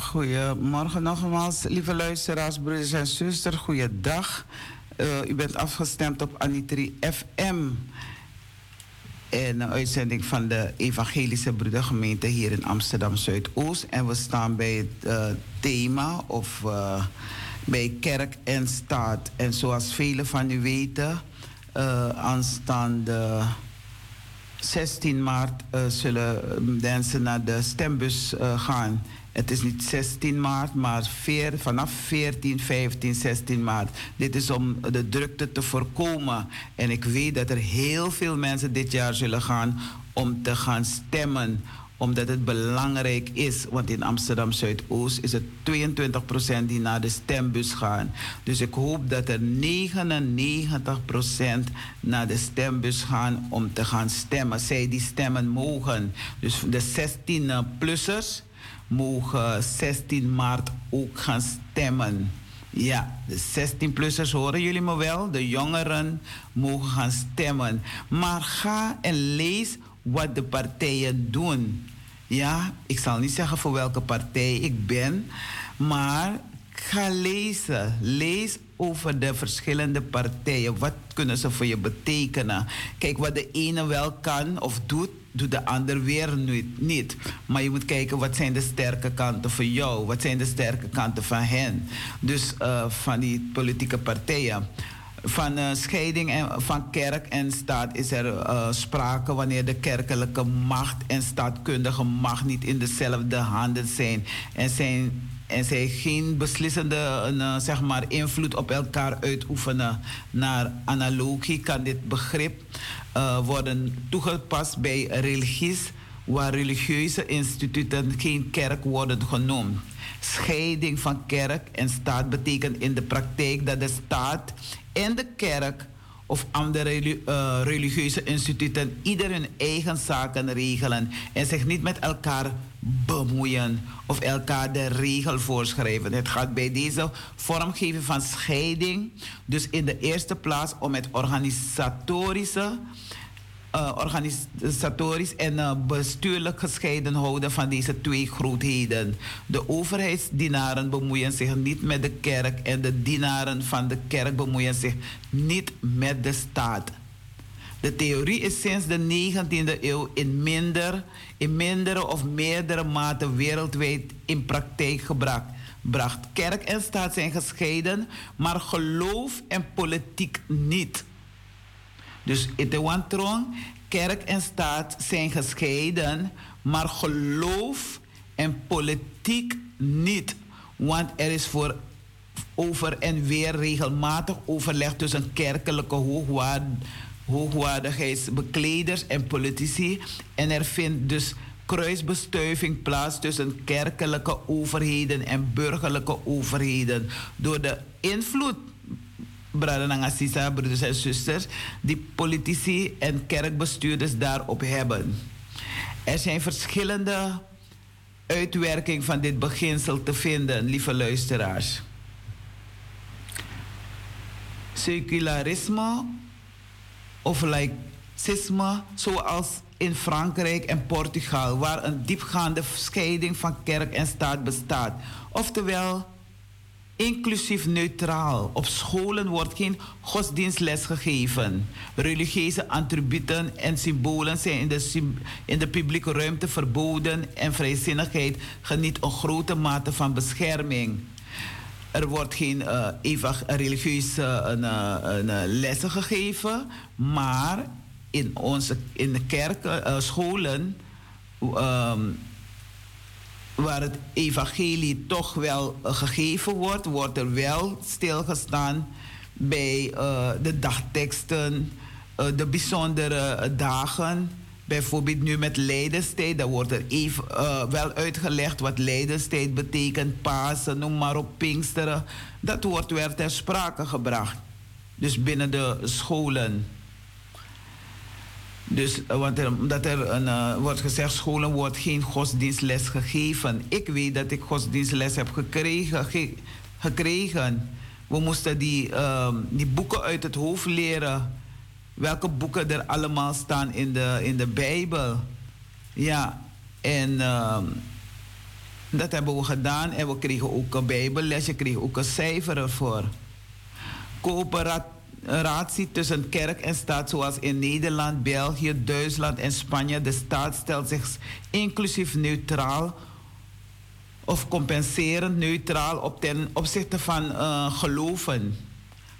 Goedemorgen nogmaals, lieve luisteraars, broeders en zusters. Goeiedag. Uh, u bent afgestemd op Anitri FM. En een uitzending van de Evangelische Broedergemeente hier in Amsterdam Zuidoost. En we staan bij het uh, thema of uh, bij kerk en staat. En zoals velen van u weten, aanstaande 16 maart zullen mensen naar de stembus gaan. Het is niet 16 maart, maar vanaf 14, 15, 16 maart. Dit is om de drukte te voorkomen. En ik weet dat er heel veel mensen dit jaar zullen gaan om te gaan stemmen omdat het belangrijk is. Want in Amsterdam Zuidoost is het 22% die naar de stembus gaan. Dus ik hoop dat er 99% naar de stembus gaan om te gaan stemmen. Zij die stemmen mogen. Dus de 16-plussers mogen 16 maart ook gaan stemmen. Ja, de 16-plussers horen jullie me wel. De jongeren mogen gaan stemmen. Maar ga en lees wat de partijen doen. Ja, ik zal niet zeggen voor welke partij ik ben, maar ga lezen. Lees over de verschillende partijen. Wat kunnen ze voor je betekenen? Kijk, wat de ene wel kan of doet, doet de ander weer niet. Maar je moet kijken wat zijn de sterke kanten van jou, wat zijn de sterke kanten van hen. Dus uh, van die politieke partijen. Van uh, scheiding en, van kerk en staat is er uh, sprake wanneer de kerkelijke macht en staatkundige macht niet in dezelfde handen zijn en zijn en zij geen beslissende uh, zeg maar, invloed op elkaar uitoefenen. Naar analogie kan dit begrip uh, worden toegepast bij religies waar religieuze instituten geen kerk worden genoemd. Scheiding van kerk en staat betekent in de praktijk dat de staat en de kerk of andere uh, religieuze instituten ieder hun eigen zaken regelen en zich niet met elkaar bemoeien of elkaar de regel voorschrijven. Het gaat bij deze vormgeving van scheiding dus in de eerste plaats om het organisatorische uh, organisatorisch en uh, bestuurlijk gescheiden houden van deze twee grootheden. De overheidsdienaren bemoeien zich niet met de kerk en de dienaren van de kerk bemoeien zich niet met de staat. De theorie is sinds de 19e eeuw in, minder, in mindere of meerdere mate wereldwijd in praktijk gebracht. Bracht. Kerk en staat zijn gescheiden, maar geloof en politiek niet. Dus Itewantron, kerk en staat zijn gescheiden, maar geloof en politiek niet. Want er is voor over en weer regelmatig overleg tussen kerkelijke hoogwaard, hoogwaardigheidsbekleders en politici. En er vindt dus kruisbestuiving plaats tussen kerkelijke overheden en burgerlijke overheden. Door de invloed broeders en zusters, die politici en kerkbestuurders daarop hebben. Er zijn verschillende uitwerkingen van dit beginsel te vinden, lieve luisteraars. Secularisme of laïcisme, zoals in Frankrijk en Portugal, waar een diepgaande scheiding van kerk en staat bestaat. Oftewel, inclusief neutraal. Op scholen wordt geen godsdienstles gegeven. Religieuze attributen en symbolen zijn in de, in de publieke ruimte verboden en vrijzinnigheid geniet een grote mate van bescherming. Er wordt geen uh, religieuze uh, uh, lessen gegeven, maar in, onze, in de kerken, scholen um, waar het evangelie toch wel gegeven wordt, wordt er wel stilgestaan bij de dagteksten, de bijzondere dagen. Bijvoorbeeld nu met Leidenstijd, dan wordt er even, wel uitgelegd wat Leidenstijd betekent, Pasen, noem maar op, Pinksteren. Dat wordt weer ter sprake gebracht. Dus binnen de scholen. Dus, eh, want er, er een, uh, wordt gezegd, scholen wordt geen godsdienstles gegeven. Ik weet dat ik godsdienstles heb gekregen. Ge gekregen. We moesten die, uh, die boeken uit het hoofd leren. Welke boeken er allemaal staan in de, in de Bijbel. Ja, en, uh, Dat hebben we gedaan en we kregen ook een bijbellesje, kregen ook een cijfer ervoor. Coöperatie tussen kerk en staat zoals in Nederland, België, Duitsland en Spanje. De staat stelt zich inclusief neutraal of compenserend neutraal op ten opzichte van uh, geloven.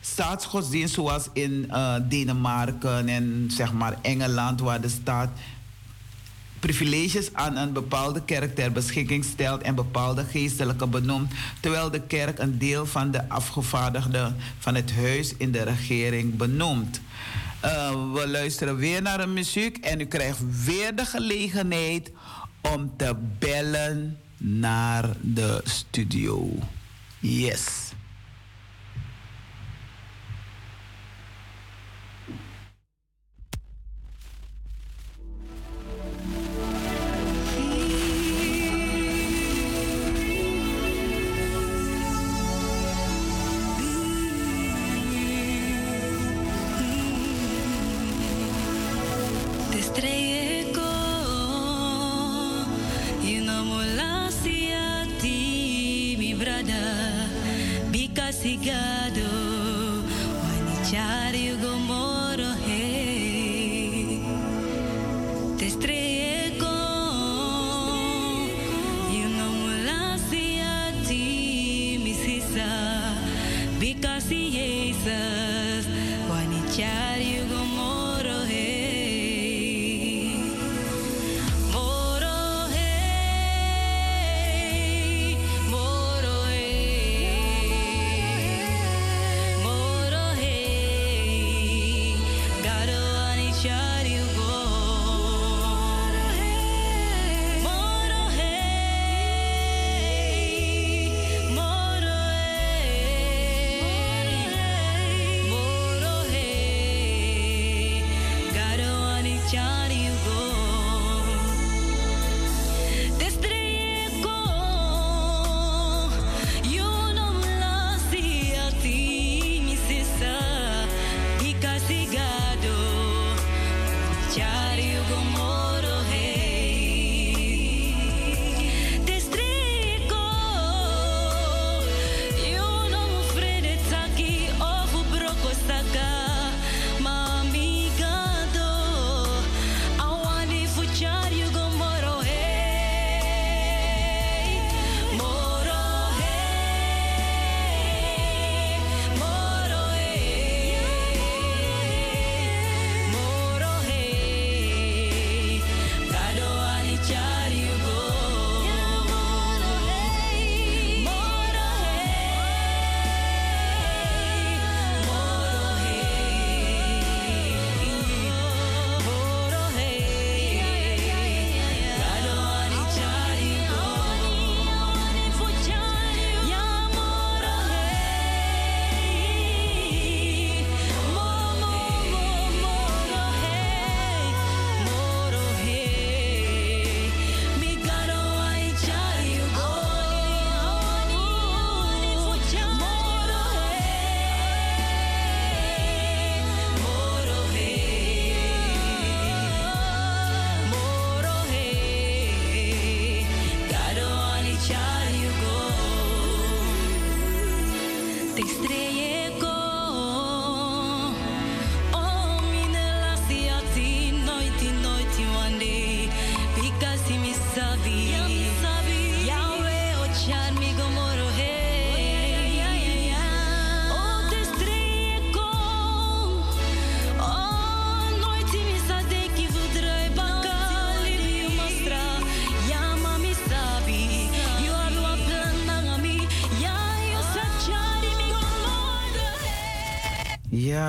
Staatsgodsdienst zoals in uh, Denemarken en zeg maar Engeland, waar de staat privileges aan een bepaalde kerk ter beschikking stelt en bepaalde geestelijke benoemt, terwijl de kerk een deel van de afgevaardigden van het huis in de regering benoemt. Uh, we luisteren weer naar een muziek en u krijgt weer de gelegenheid om te bellen naar de studio. Yes. Cigar.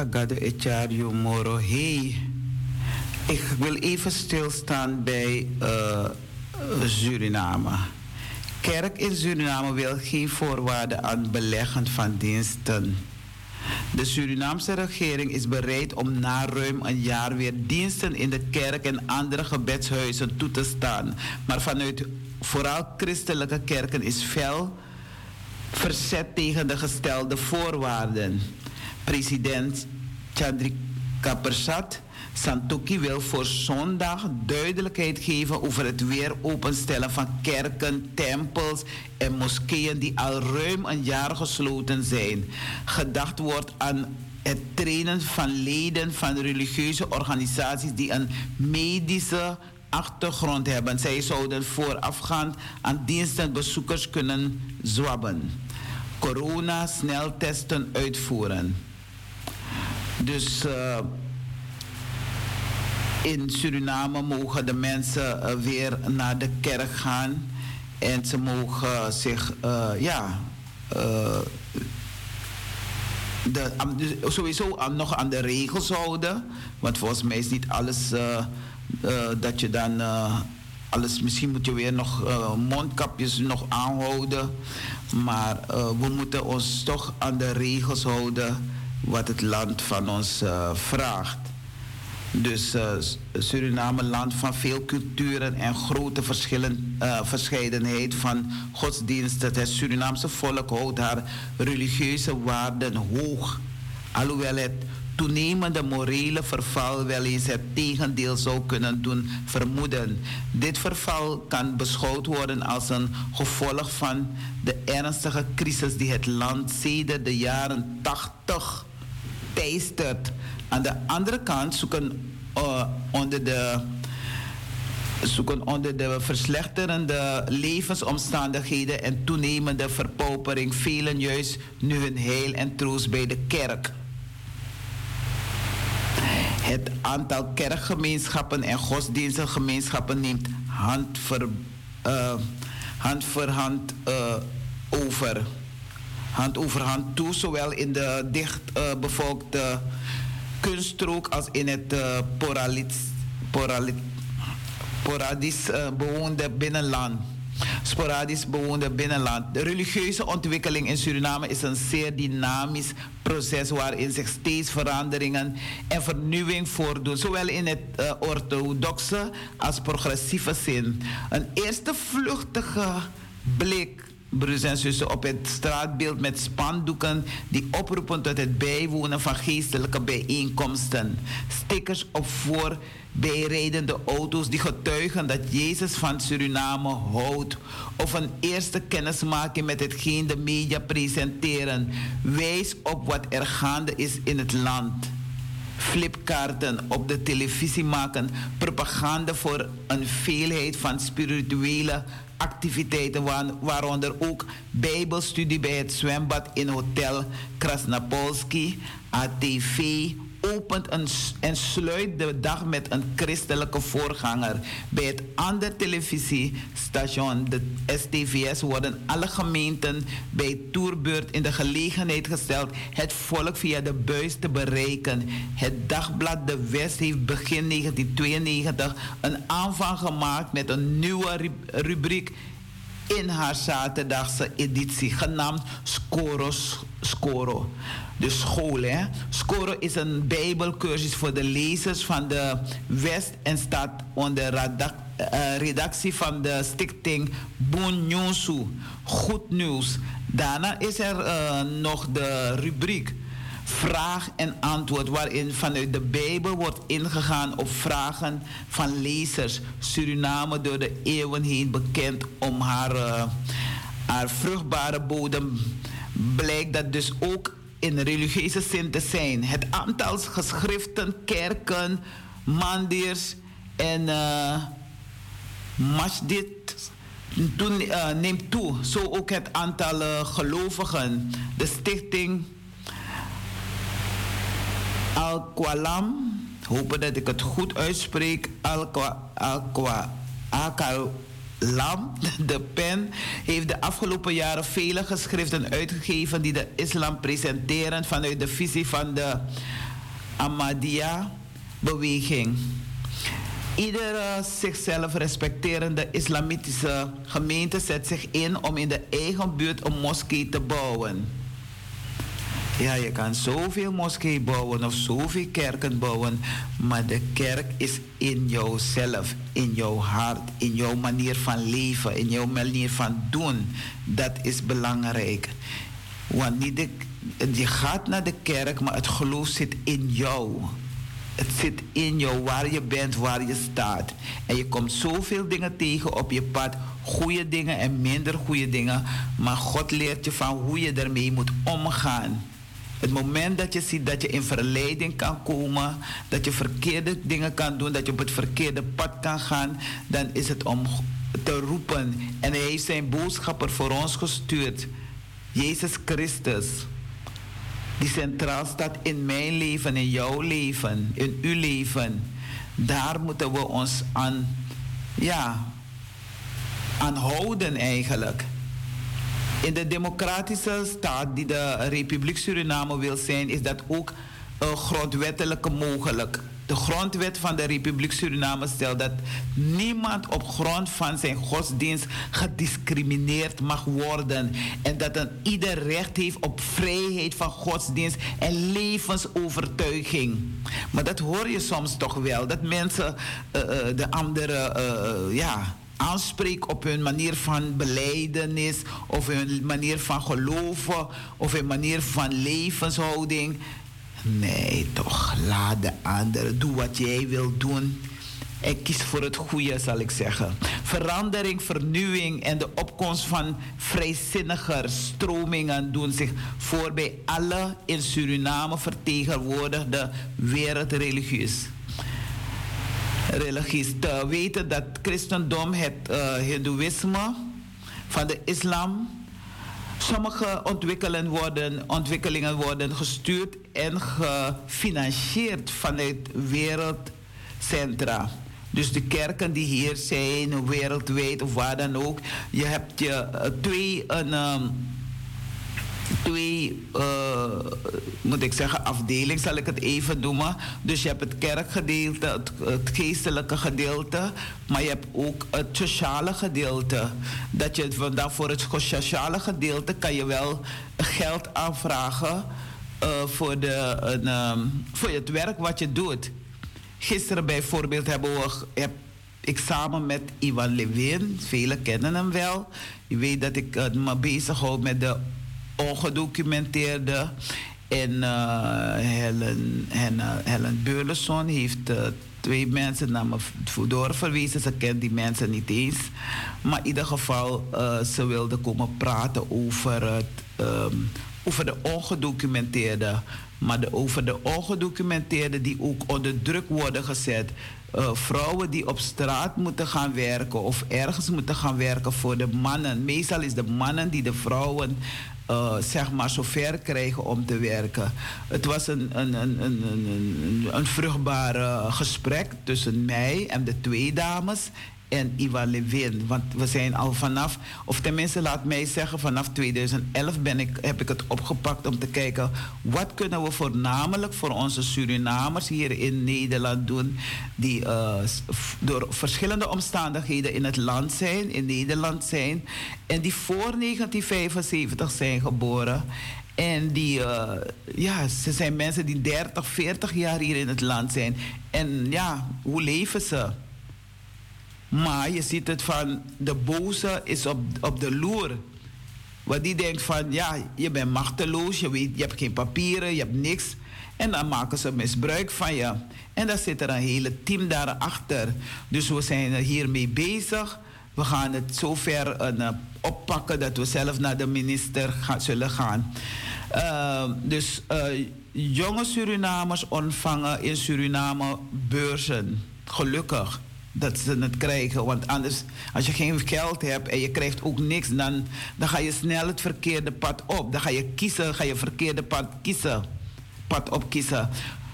Gade Echario Moro. Ik wil even stilstaan bij uh, Suriname. Kerk in Suriname wil geen voorwaarden aan beleggen van diensten. De Surinaamse regering is bereid om na ruim een jaar weer diensten in de kerk en andere gebedshuizen toe te staan. Maar vanuit vooral christelijke kerken is fel verzet tegen de gestelde voorwaarden. President Chandrika Persat Santoki wil voor zondag duidelijkheid geven over het weer openstellen van kerken, tempels en moskeeën die al ruim een jaar gesloten zijn. Gedacht wordt aan het trainen van leden van religieuze organisaties die een medische achtergrond hebben. Zij zouden voorafgaand aan diensten bezoekers kunnen zwabben. Corona-sneltesten uitvoeren. Dus uh, in Suriname mogen de mensen uh, weer naar de kerk gaan. En ze mogen zich, uh, ja, de, um, sowieso nog aan de regels houden. Want volgens mij is niet alles dat je dan alles, misschien moet je weer nog mondkapjes nog aanhouden. Maar we moeten ons toch aan de regels houden wat het land van ons uh, vraagt. Dus Suriname, land van veel culturen en grote verschillen, verscheidenheid van godsdiensten. Het Surinaamse volk houdt haar religieuze waarden hoog. Alhoewel het toenemende morele verval wel eens het tegendeel zou kunnen doen vermoeden. Dit verval kan beschouwd worden als een gevolg van de ernstige crisis die het land sedert de jaren 80 Aan de andere kant zoeken uh, onder de zoeken onder de verslechterende levensomstandigheden en toenemende verpaupering velen juist nu hun heil en troost bij de kerk. Het aantal kerkgemeenschappen en godsdienstengemeenschappen neemt hand voor, uh, hand, voor hand uh, over. Hand over hand toe, zowel in de dicht uh, bevolkte kunststrook als in het uh, poralit, poradisch bewoonde binnenland sporadisch bewoonde binnenland. De religieuze ontwikkeling in Suriname is een zeer dynamisch proces waarin zich steeds veranderingen en vernieuwing voordoen, zowel in het orthodoxe als progressieve zin. Een eerste vluchtige blik broers en zussen, op het straatbeeld met spandoeken die oproepen tot het bijwonen van geestelijke bijeenkomsten. Stickers op voor bijrijdende auto's die getuigen dat Jezus van Suriname houdt. Of een eerste kennismaking met hetgeen de media presenteren. Wijs op wat er gaande is in het land. Flipkaarten op de televisie maken. Propaganda voor een veelheid van spirituele activiteiten, waaronder ook bijbelstudie bij het zwembad in Hotel Krasnapolski, ATV, opent en sluit de dag met een christelijke voorganger. Bij het andere televisiestation, de STVS, worden alle gemeenten bij toerbeurt in de gelegenheid gesteld het volk via de buis te bereiken. Het dagblad De West heeft begin 1992 een aanvang gemaakt met een nieuwe rubriek in haar zaterdagse editie genaamd Scoros Scoro. De school, hè. Scoro is een bijbelcursus voor de lezers van de West en staat onder uh, redactie van de stichting Bonjosu. Goed nieuws. Daarna is er uh, nog de rubriek vraag en antwoord, waarin vanuit de Bijbel wordt ingegaan op vragen van lezers. Suriname door de eeuwen heen bekend om haar, haar vruchtbare bodem. Blijkt dat dus ook in religieuze zin te zijn. Het aantal geschriften, kerken, mandirs en uh, masjid uh, neemt toe. Zo ook het aantal uh, gelovigen. De stichting Al-Qalam, hopen dat ik het goed uitspreek, Al-Qalam, de pen, heeft de afgelopen jaren vele geschriften uitgegeven die de islam presenteren vanuit de visie van de Ahmadiyya-beweging. Iedere zichzelf respecterende islamitische gemeente zet zich in om in de eigen buurt een moskee te bouwen. Ja, je kan zoveel moskee bouwen of zoveel kerken bouwen, maar de kerk is in jouzelf, in jouw hart, in jouw manier van leven, in jouw manier van doen. Dat is belangrijk. Want niet de, je gaat naar de kerk, maar het geloof zit in jou. Het zit in jou waar je bent, waar je staat. En je komt zoveel dingen tegen op je pad. Goede dingen en minder goede dingen. Maar God leert je van hoe je ermee moet omgaan. Het moment dat je ziet dat je in verleiding kan komen, dat je verkeerde dingen kan doen, dat je op het verkeerde pad kan gaan, dan is het om te roepen. En hij heeft zijn boodschapper voor ons gestuurd. Jezus Christus. Die centraal staat in mijn leven, in jouw leven, in uw leven. Daar moeten we ons aan, ja, aan houden eigenlijk. In de democratische staat die de Republiek Suriname wil zijn, is dat ook uh, grondwettelijk mogelijk. De grondwet van de Republiek Suriname stelt dat niemand op grond van zijn godsdienst gediscrimineerd mag worden. En dat een ieder recht heeft op vrijheid van godsdienst en levensovertuiging. Maar dat hoor je soms toch wel. Dat mensen uh, uh, de andere, ja aanspreek op hun manier van beleidenis of hun manier van geloven of hun manier van levenshouding. Nee, toch, laat de ander. Doe wat jij wil doen. En kies voor het goede, zal ik zeggen. Verandering, vernieuwing en de opkomst van vrijzinnige stromingen doen zich voor bij alle in Suriname vertegenwoordigde wereldreligieus religies. Te weten dat christendom, het uh, hindoeïsme van de islam, sommige ontwikkelingen worden, ontwikkelingen worden gestuurd en gefinancierd vanuit wereldcentra. Dus de kerken die hier zijn, wereldwijd of waar dan ook. Je hebt je uh, twee een, um, twee, uh, moet ik zeggen, afdelingen, zal ik het even noemen. Dus je hebt het kerkgedeelte, het, geestelijke gedeelte, maar je hebt ook het sociale gedeelte. Dat je vandaag voor het sociale gedeelte kan je wel geld aanvragen uh, voor, de, um, voor het werk wat je doet. Gisteren bijvoorbeeld hebben we, heb ik samen met Ivan Levin, velen kennen hem wel. Je weet dat ik uh, me bezig hou met de ongedocumenteerde. En uh, Helen, Helen, Helen Beurleson heeft uh, twee mensen naar me doorverwezen. Ze kent die mensen niet eens. Maar in ieder geval, ze wilde komen praten over, het, um, over de ongedocumenteerde. Maar de, over de ongedocumenteerde die ook onder druk worden gezet. Uh, vrouwen die op straat moeten gaan werken of ergens moeten gaan werken voor de mannen. Meestal is de mannen die de vrouwen uh, zeg maar zover krijgen om te werken. Het was een, een, een, een, een, een vruchtbaar gesprek tussen mij en de twee dames en Iva Levin. Want we zijn al vanaf, of tenminste laat mij zeggen, vanaf 2011 ben ik, heb ik het opgepakt om te kijken wat kunnen we voornamelijk voor onze Surinamers hier in Nederland doen, die uh, door verschillende omstandigheden in het land zijn, in Nederland zijn, en die voor 1975 zijn geboren. En die, uh, ja, ze zijn mensen die 30, 40 jaar hier in het land zijn. En ja, hoe leven ze? Maar je ziet het van de boze is op, op de loer. Want die denkt van ja, je bent machteloos, je, weet, je hebt geen papieren, je hebt niks. En dan maken ze misbruik van je. En dan zit er een hele team daarachter. Dus we zijn er hiermee bezig. We gaan het zover uh, oppakken dat we zelf naar de minister gaan, zullen gaan. Uh, dus uh, jonge Surinamers ontvangen in Suriname beurzen. Gelukkig dat ze het krijgen. Want anders, als je geen geld hebt en je krijgt ook niks, dan, dan ga je snel het verkeerde pad op. Dan ga je kiezen, ga je verkeerde pad kiezen. Pad op kiezen.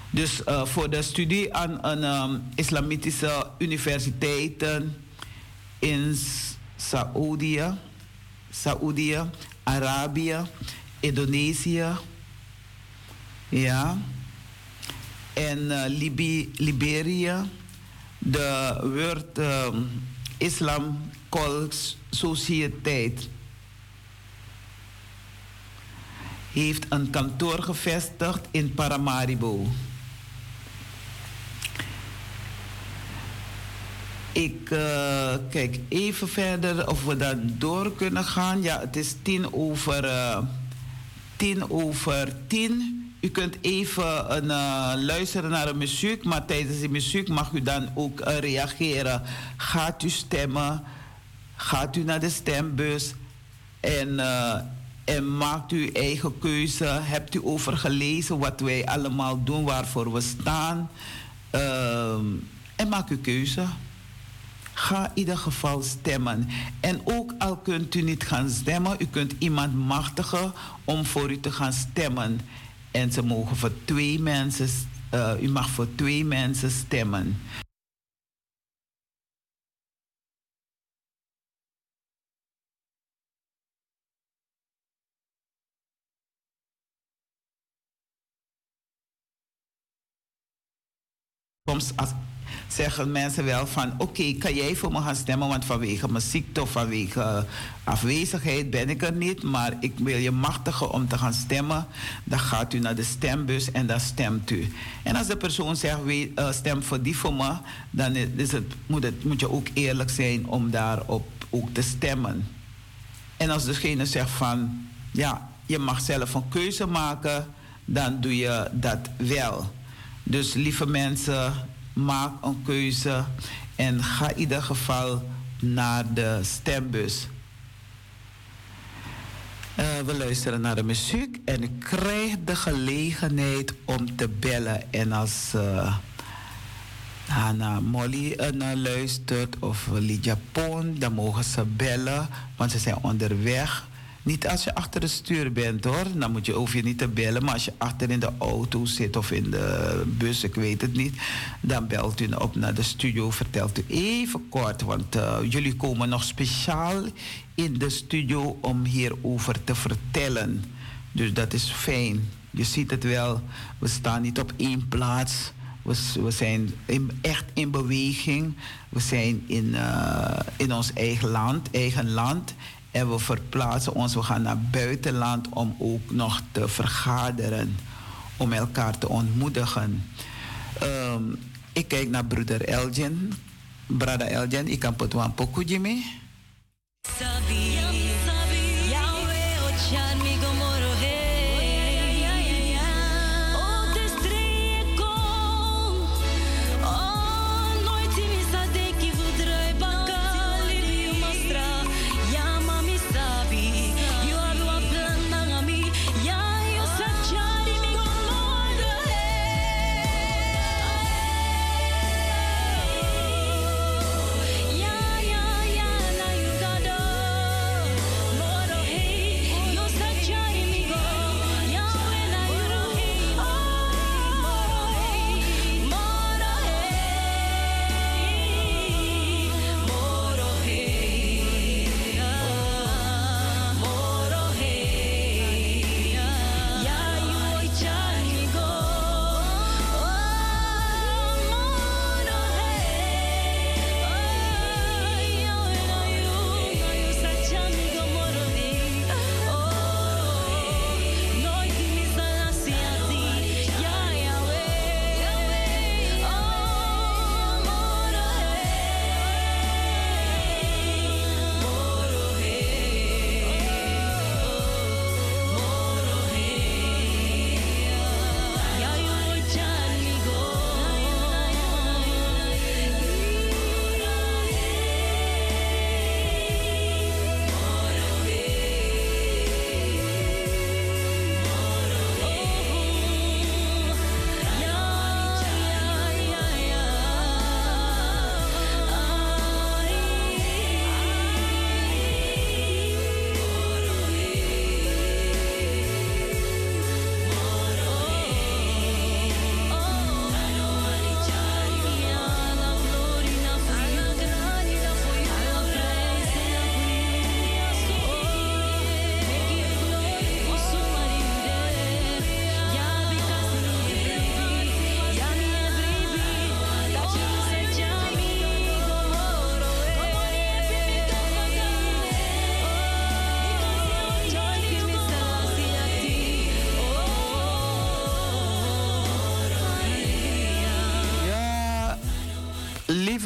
Dus uh, voor de studie aan een um, islamitische universiteiten in Saoedië, Saoedië, Arabië, Indonesië, ja, en uh, Libi Liberië de World um, Islam Calls Sociëteit heeft een kantoor gevestigd in Paramaribo. Ik uh, kijk even verder of we dan door kunnen gaan. Ja, het is tien over, uh, tien over tien. U kunt even een, uh, luisteren naar de muziek, maar tijdens die muziek mag u dan ook uh, reageren. Gaat u stemmen? Gaat u naar de stembus? En, uh, en maakt u eigen keuze? Hebt u over gelezen wat wij allemaal doen, waarvoor we staan? Ehm, en maak uw keuze. Ga in ieder geval stemmen. En ook al kunt u niet gaan stemmen, u kunt iemand machtigen om voor u te gaan stemmen. En ze mogen voor twee mensen, uh, u mag voor twee mensen stemmen. Als zeggen mensen wel van oké, kan jij voor me gaan stemmen, want vanwege mijn ziekte of vanwege afwezigheid ben ik er niet, maar ik wil je machtigen om te gaan stemmen. Dan gaat u naar de stembus en dan stemt u. En als de persoon zegt, uh, stem voor die voor me, dan is het, moet, moet je ook eerlijk zijn om daarop ook te stemmen. En als degene zegt van, ja, je mag zelf een keuze maken, dan doe je dat wel. Dus lieve mensen, maak een keuze en ga in ieder geval naar de stembus. Uh, we luisteren naar de muziek en ik krijg de gelegenheid om te bellen. En als uh, Molly uh, luistert of Lydia Poon, dan mogen ze bellen, want ze zijn onderweg. Niet als je achter het stuur bent hoor, dan moet je, hoef je niet te bellen. Maar als je achter in de auto zit of in de bus, ik weet het niet, dan belt u op naar de studio, vertelt u even kort. Want uh, jullie komen nog speciaal in de studio om hierover te vertellen. Dus dat is fijn. Je ziet het wel, we staan niet op één plaats. We, we zijn echt in beweging. We zijn in, uh, in ons eigen land, eigen land. En we verplaatsen ons, we gaan naar buitenland om ook nog te vergaderen, om elkaar te ontmoedigen. Um, ik kijk naar broeder Elgin. Brada Elgin, ik kan het een pokoe Jimmy.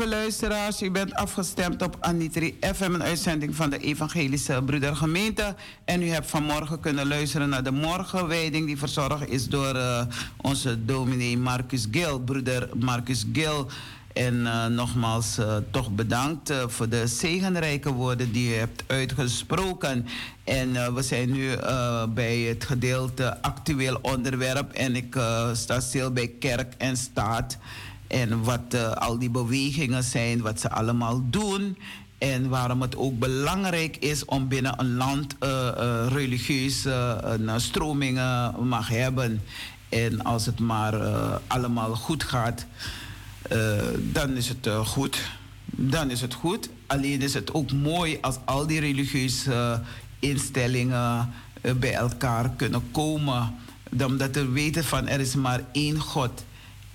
Lieve luisteraars, u bent afgestemd op Anitri FM, een uitzending van de Evangelische Broedergemeente. En u hebt vanmorgen kunnen luisteren naar de morgenwijding, die verzorgd is door uh, onze dominee Marcus Gil, broeder Marcus Gil. En uh, nogmaals, uh, toch bedankt voor de zegenrijke woorden die u hebt uitgesproken. En we zijn nu bij het gedeelte actueel onderwerp. En ik sta stil bij kerk en staat. En wat uh, al die bewegingen zijn, wat ze allemaal doen. En waarom het ook belangrijk is om binnen een land uh, uh, religieuze stromingen mag hebben. En als het maar allemaal goed gaat, dan is het goed. Dan is het goed. Alleen is het ook mooi als al die religieuze instellingen bij elkaar kunnen komen. Omdat we weten van er is maar één God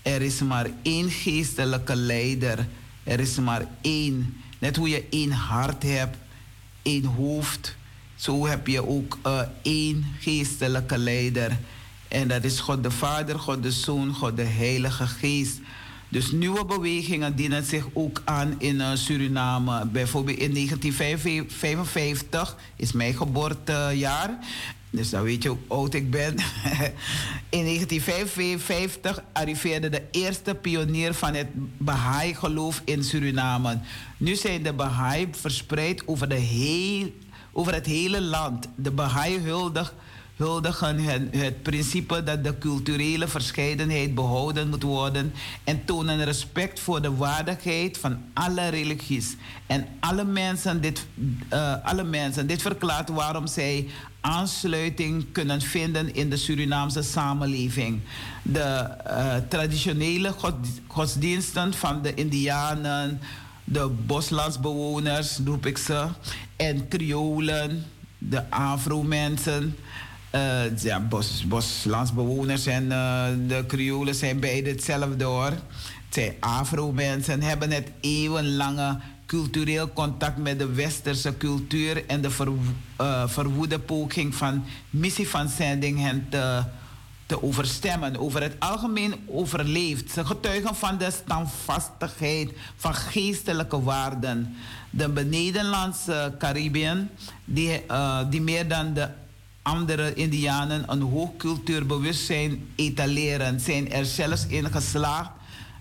er is maar één geestelijke leider. Er is maar één. Net hoe je één hart hebt, één hoofd. Zo heb je ook uh, één geestelijke leider. En dat is God de Vader, God de Zoon, God de Heilige Geest. Dus nieuwe bewegingen dienen zich ook aan in uh, Suriname. Bijvoorbeeld in 1955 is mijn geboortejaar. Dus dan weet je hoe oud ik ben. In 1955 arriveerde de eerste pionier van het Baha'i-geloof in Suriname. Nu zijn de Baha'i verspreid over, de heel, over het hele land. De Baha'i huldig, huldigen het, principe dat de culturele verscheidenheid behouden moet worden en tonen respect voor de waardigheid van alle religies en alle mensen. Dit, uh, alle mensen. dit verklaart waarom zij aansluiting kunnen vinden in de Surinaamse samenleving. De uh, traditionele god, godsdiensten van de Indianen, de boslandsbewoners, noem ik ze, en Kriolen, de Afro-mensen. Uh, ja, bos, boslandsbewoners en uh, de Kriolen zijn beide hetzelfde hoor. Zij Afro-mensen hebben het eeuwenlange cultureel contact met de westerse cultuur en de ver, uh, verwoede poging van missie van zending hen te, te overstemmen. Over het algemeen overleefd. Ze getuigen van de standvastigheid van geestelijke waarden. De benedenlandse Caribbean, die, uh, die meer dan de andere Indianen een hoog cultuurbewustzijn etaleren, zijn er zelfs in geslaagd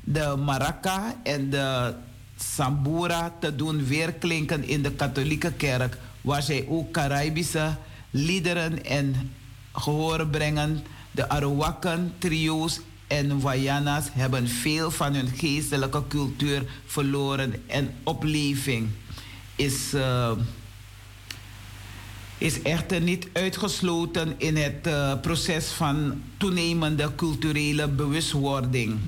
de maraca en de Sambura te doen weerklinken in de katholieke kerk, waar zij ook Caribische liederen en gehoor brengen. De Arawakan, trio's en Wayanas hebben veel van hun geestelijke cultuur verloren en opleving is, uh, is echter niet uitgesloten in het uh, proces van toenemende culturele bewustwording.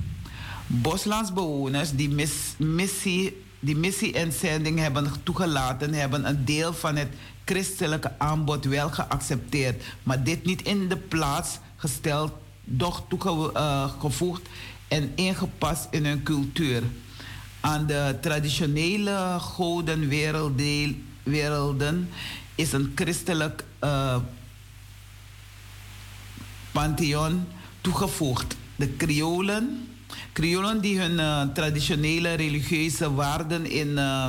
Boslandsbewoners die mis, missie, die missie en zending hebben toegelaten, hebben een deel van het christelijke aanbod wel geaccepteerd, maar dit niet in de plaats gesteld, doch toegevoegd en ingepast in hun cultuur. Aan de traditionele godenwerelden is een christelijk uh, pantheon toegevoegd. De Kriolen, Kriolen die hun uh, traditionele religieuze waarden in, uh,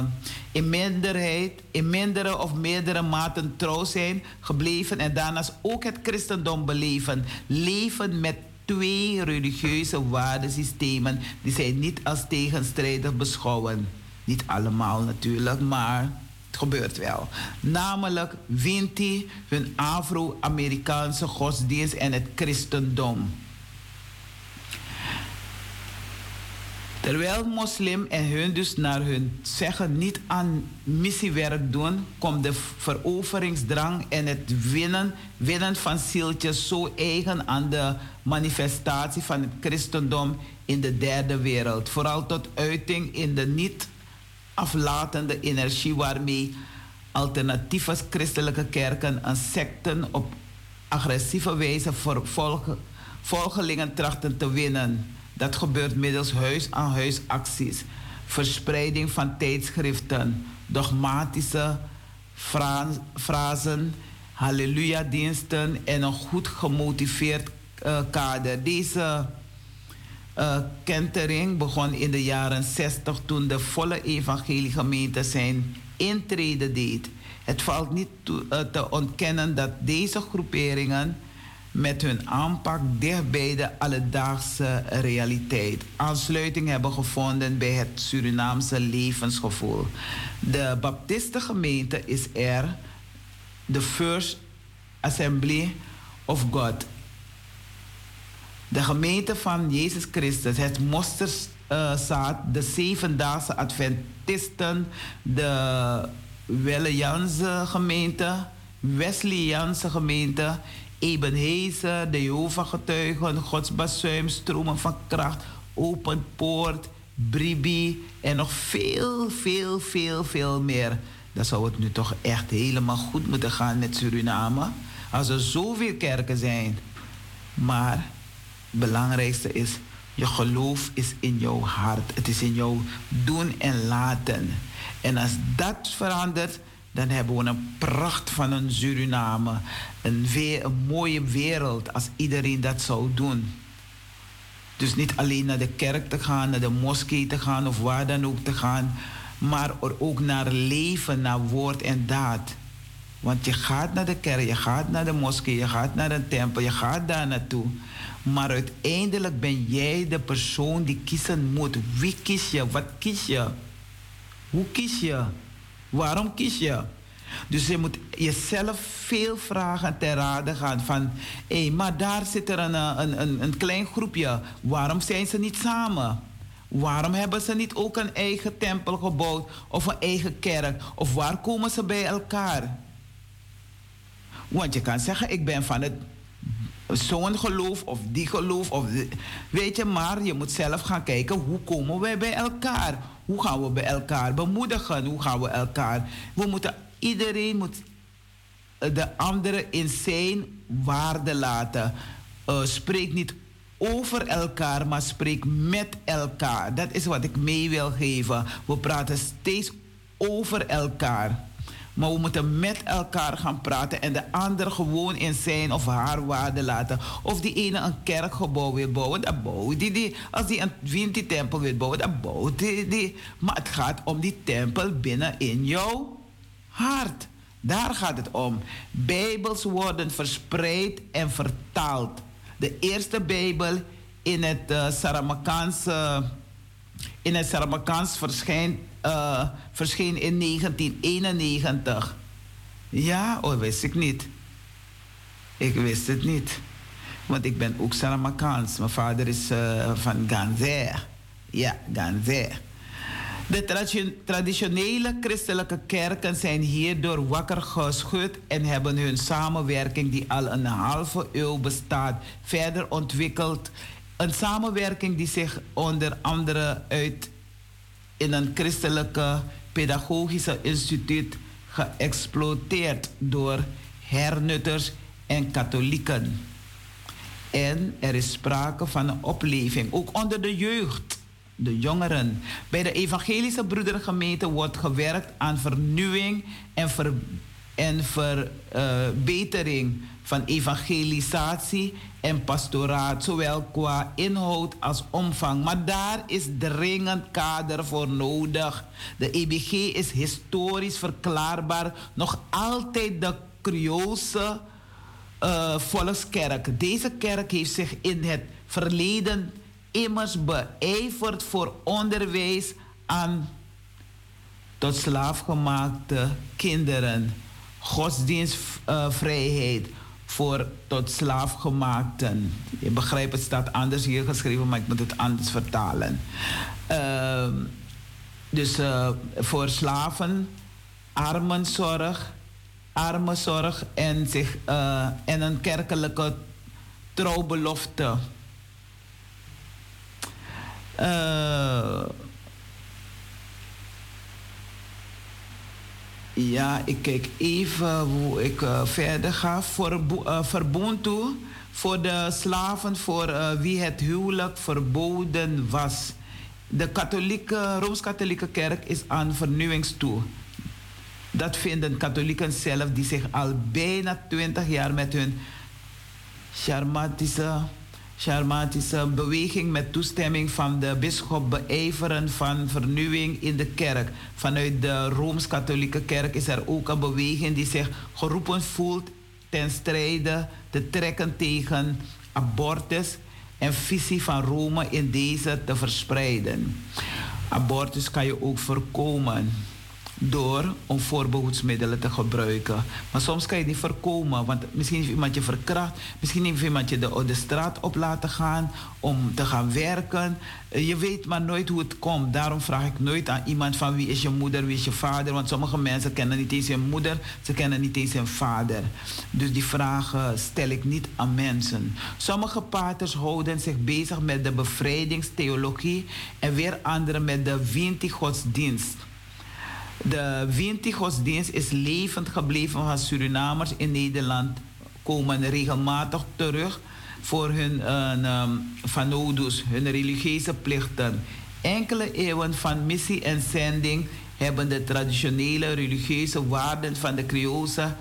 in minderheid, in mindere of meerdere maten trouw zijn gebleven en daarnaast ook het christendom beleven, leven met twee religieuze waardesystemen die zij niet als tegenstrijdig beschouwen. Niet allemaal natuurlijk, maar het gebeurt wel. Namelijk Winti, hun Afro-Amerikaanse godsdienst en het christendom. Terwijl moslim en hun dus naar hun zeggen niet aan missiewerk doen, komt de veroveringsdrang en het winnen, winnen van zieltjes zo eigen aan de manifestatie van het christendom in de derde wereld. Vooral tot uiting in de niet aflatende energie waarmee alternatieve christelijke kerken en secten op agressieve wijze volgelingen trachten te winnen. Dat gebeurt middels huis-aan-huis acties, verspreiding van tijdschriften, dogmatische frasen, halleluja-diensten en een goed gemotiveerd uh, kader. Deze uh, kentering begon in de jaren 60 toen de volle evangeliegemeente zijn intrede deed. Het valt niet uh, te ontkennen dat deze groeperingen met hun aanpak dicht bij de alledaagse realiteit aansluiting hebben gevonden bij het Surinaamse levensgevoel. De Baptistengemeente is er, de First Assembly of God. De gemeente van Jezus Christus, het Mosterzaad, de Zevendaagse Adventisten, de Welejanse gemeente, Wesleyanse gemeente, Ebenhezer, de Jehovah-getuigen, Gods bazuim, stromen van kracht, Open Poort, Bribi en nog veel, veel, veel, veel meer. Dan zou het nu toch echt helemaal goed moeten gaan met Suriname. Als er zoveel kerken zijn. Maar het belangrijkste is, je geloof is in jouw hart. Het is in jouw doen en laten. En als dat verandert, dan hebben we een pracht van een Suriname. Een, een mooie wereld als iedereen dat zou doen. Dus niet alleen naar de kerk te gaan, naar de moskee te gaan of waar dan ook te gaan, maar er ook naar leven, naar woord en daad. Want je gaat naar de kerk, je gaat naar de moskee, je gaat naar een tempel, je gaat daar naartoe. Maar uiteindelijk ben jij de persoon die kiezen moet. Wie kies je? Wat kies je? Hoe kies je? Waarom kies je? Dus je moet jezelf veel vragen ter rade gaan van... hé, hey, maar daar zit er een, een, een, een klein groepje. Waarom zijn ze niet samen? Waarom hebben ze niet ook een eigen tempel gebouwd of een eigen kerk? Of waar komen ze bij elkaar? Want je kan zeggen, ik ben van het zo'n geloof of die geloof. Of weet je, maar je moet zelf gaan kijken hoe komen wij bij elkaar? Hoe gaan we bij elkaar bemoedigen? Hoe gaan we elkaar? We moeten, iedereen moet de andere in zijn waarde laten. Uh, spreek niet over elkaar, maar spreek met elkaar. Dat is wat ik mee wil geven. We praten steeds over elkaar. Maar we moeten met elkaar gaan praten en de ander gewoon in zijn of haar waarde laten. Of die ene een kerkgebouw wil bouwen, dat bouwt die, die. Als die een Vinti-tempel wil bouwen, dat bouwt die, die. Maar het gaat om die tempel binnen in jouw hart. Daar gaat het om. Bijbels worden verspreid en vertaald. De eerste Bijbel in het uh, het Saramakaans verschijnt uh, verscheen in 1991. Ja, oh, wist ik niet. Ik wist het niet. Want ik ben ook Saramakaans. Mijn vader is uh, van Ganzer. Ja, Ganzer. De traditionele christelijke kerken zijn hierdoor wakker geschud en hebben hun samenwerking, die al een halve eeuw bestaat, verder ontwikkeld. Een samenwerking die zich onder andere uit in een christelijke pedagogische instituut geëxploiteerd door hernutters en katholieken. En er is sprake van een opleving, ook onder de jeugd, de jongeren. Bij de evangelische broedergemeente wordt gewerkt aan vernieuwing en, ver, en verbetering van evangelisatie en pastoraat, zowel qua inhoud als omvang. Maar daar is dringend kader voor nodig. De EBG is historisch verklaarbaar nog altijd de Creoolse uh, volkskerk. Deze kerk heeft zich in het verleden immers beijverd voor onderwijs aan tot slaafgemaakte kinderen, godsdienstvrijheid. Voor tot slaafgemaakten. Je begrijpt, het staat anders hier geschreven, maar ik moet het anders vertalen. Uh, dus uh, voor slaven, armenzorg, armenzorg en, zich, uh, en een kerkelijke trouwbelofte. Ja, ik kijk even hoe ik uh, verder ga. Voor uh, Verbonto, voor de slaven voor uh, wie het huwelijk verboden was. De katholieke, Rooms-Katholieke kerk is aan vernieuwingstoe. Dat vinden katholieken zelf die zich al bijna twintig jaar met hun charmatische, Charmatische beweging met toestemming van de bisschop beijveren van vernieuwing in de kerk. Vanuit de Rooms-Katholieke Kerk is er ook een beweging die zich geroepen voelt ten strijde te trekken tegen abortus en visie van Rome in deze te verspreiden. Abortus kan je ook voorkomen door om voorbehoedsmiddelen te gebruiken. Maar soms kan je het niet voorkomen, want misschien heeft iemand je verkracht, misschien heeft iemand je de, de straat op laten gaan om te gaan werken. Je weet maar nooit hoe het komt. Daarom vraag ik nooit aan iemand van wie is je moeder, wie is je vader, want sommige mensen kennen niet eens hun moeder, ze kennen niet eens hun vader. Dus die vragen stel ik niet aan mensen. Sommige paters houden zich bezig met de bevrijdingstheologie en weer anderen met de Vinti-godsdienst. De Vinti-godsdienst is levend gebleven van Surinamers in Nederland. Komen regelmatig terug voor hun uh, hun religieuze plichten. Enkele eeuwen van missie en zending hebben de traditionele religieuze waarden van de Creoolse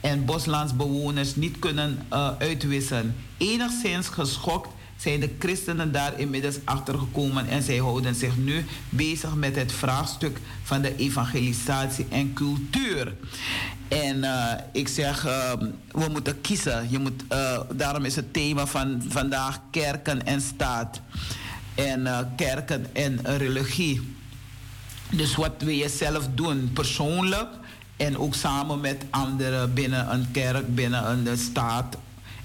en Boslandsbewoners niet kunnen uh, uitwissen. Enigszins geschokt zijn de christenen daar inmiddels achtergekomen en zij houden zich nu bezig met het vraagstuk van de evangelisatie en cultuur. En uh, ik zeg, uh, we moeten kiezen. Je moet, uh, daarom is het thema van vandaag kerken en staat. En kerken en religie. Dus wat wil je zelf doen, persoonlijk en ook samen met anderen binnen een kerk, binnen een staat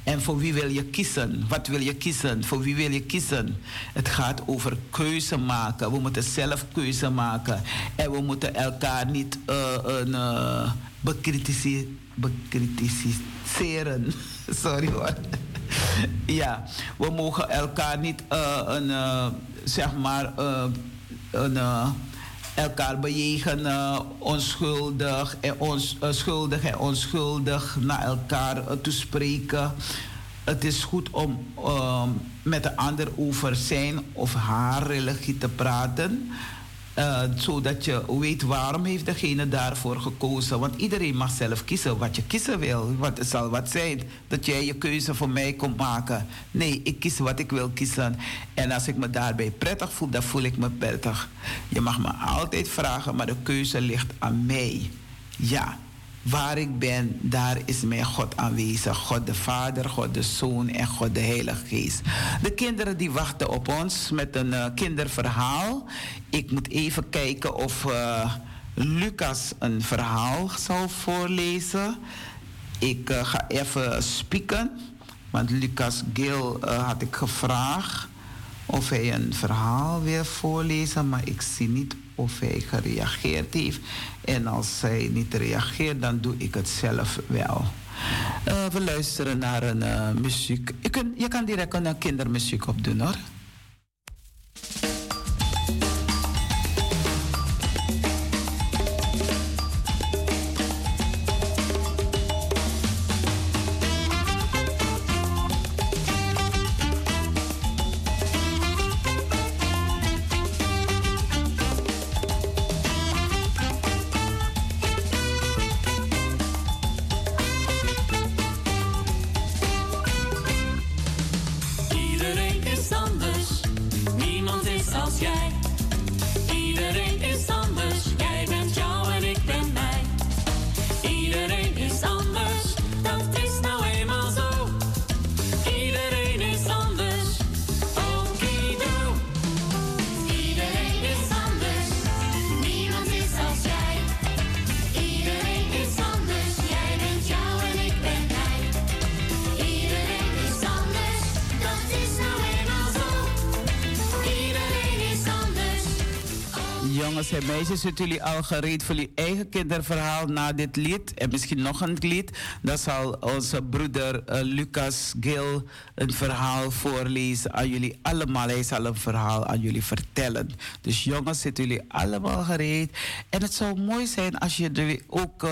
en voor wie wil je kiezen? Wat wil je kiezen? Voor wie wil je kiezen? Het gaat over keuze maken. We moeten zelf keuze maken. En we moeten elkaar niet uh, bekritiseren. Sorry hoor. ja, we mogen elkaar niet uh, een, zeg maar, een elkaar bejegenen, onschuldig en ons, uh, schuldig en onschuldig naar elkaar uh, toespreken. Het is goed om met de ander over zijn of haar religie te praten. Uh, zodat je weet waarom heeft degene daarvoor gekozen. Want iedereen mag zelf kiezen wat je kiezen wil. Want zal wat zijn dat jij je keuze voor mij komt maken. Nee, ik kies wat ik wil kiezen. En als ik me daarbij prettig voel, dan voel ik me prettig. Je mag me altijd vragen, maar de keuze ligt aan mij. Ja. Waar ik ben, daar is mijn God aanwezig. God de Vader, God de Zoon en God de Heilige Geest. De kinderen die wachten op ons met een uh, kinderverhaal. Ik moet even kijken of uh, Lucas een verhaal zal voorlezen. Ik uh, ga even spieken. Want Lucas Gil had ik gevraagd of hij een verhaal wil voorlezen. Maar ik zie niet of hij gereageerd heeft. En als hij niet reageert, dan doe ik het zelf wel. Uh, we luisteren naar een uh, muziek. Je, kun, je kan direct een kindermuziek opdoen hoor. Zitten jullie al gereed voor jullie eigen kinderverhaal na dit lied? En misschien nog een lied. Dan zal onze broeder uh, Lucas Gil een verhaal voorlezen aan jullie allemaal. Hij zal een verhaal aan jullie vertellen. Dus jongens, zitten jullie allemaal gereed? En het zou mooi zijn als je ook uh,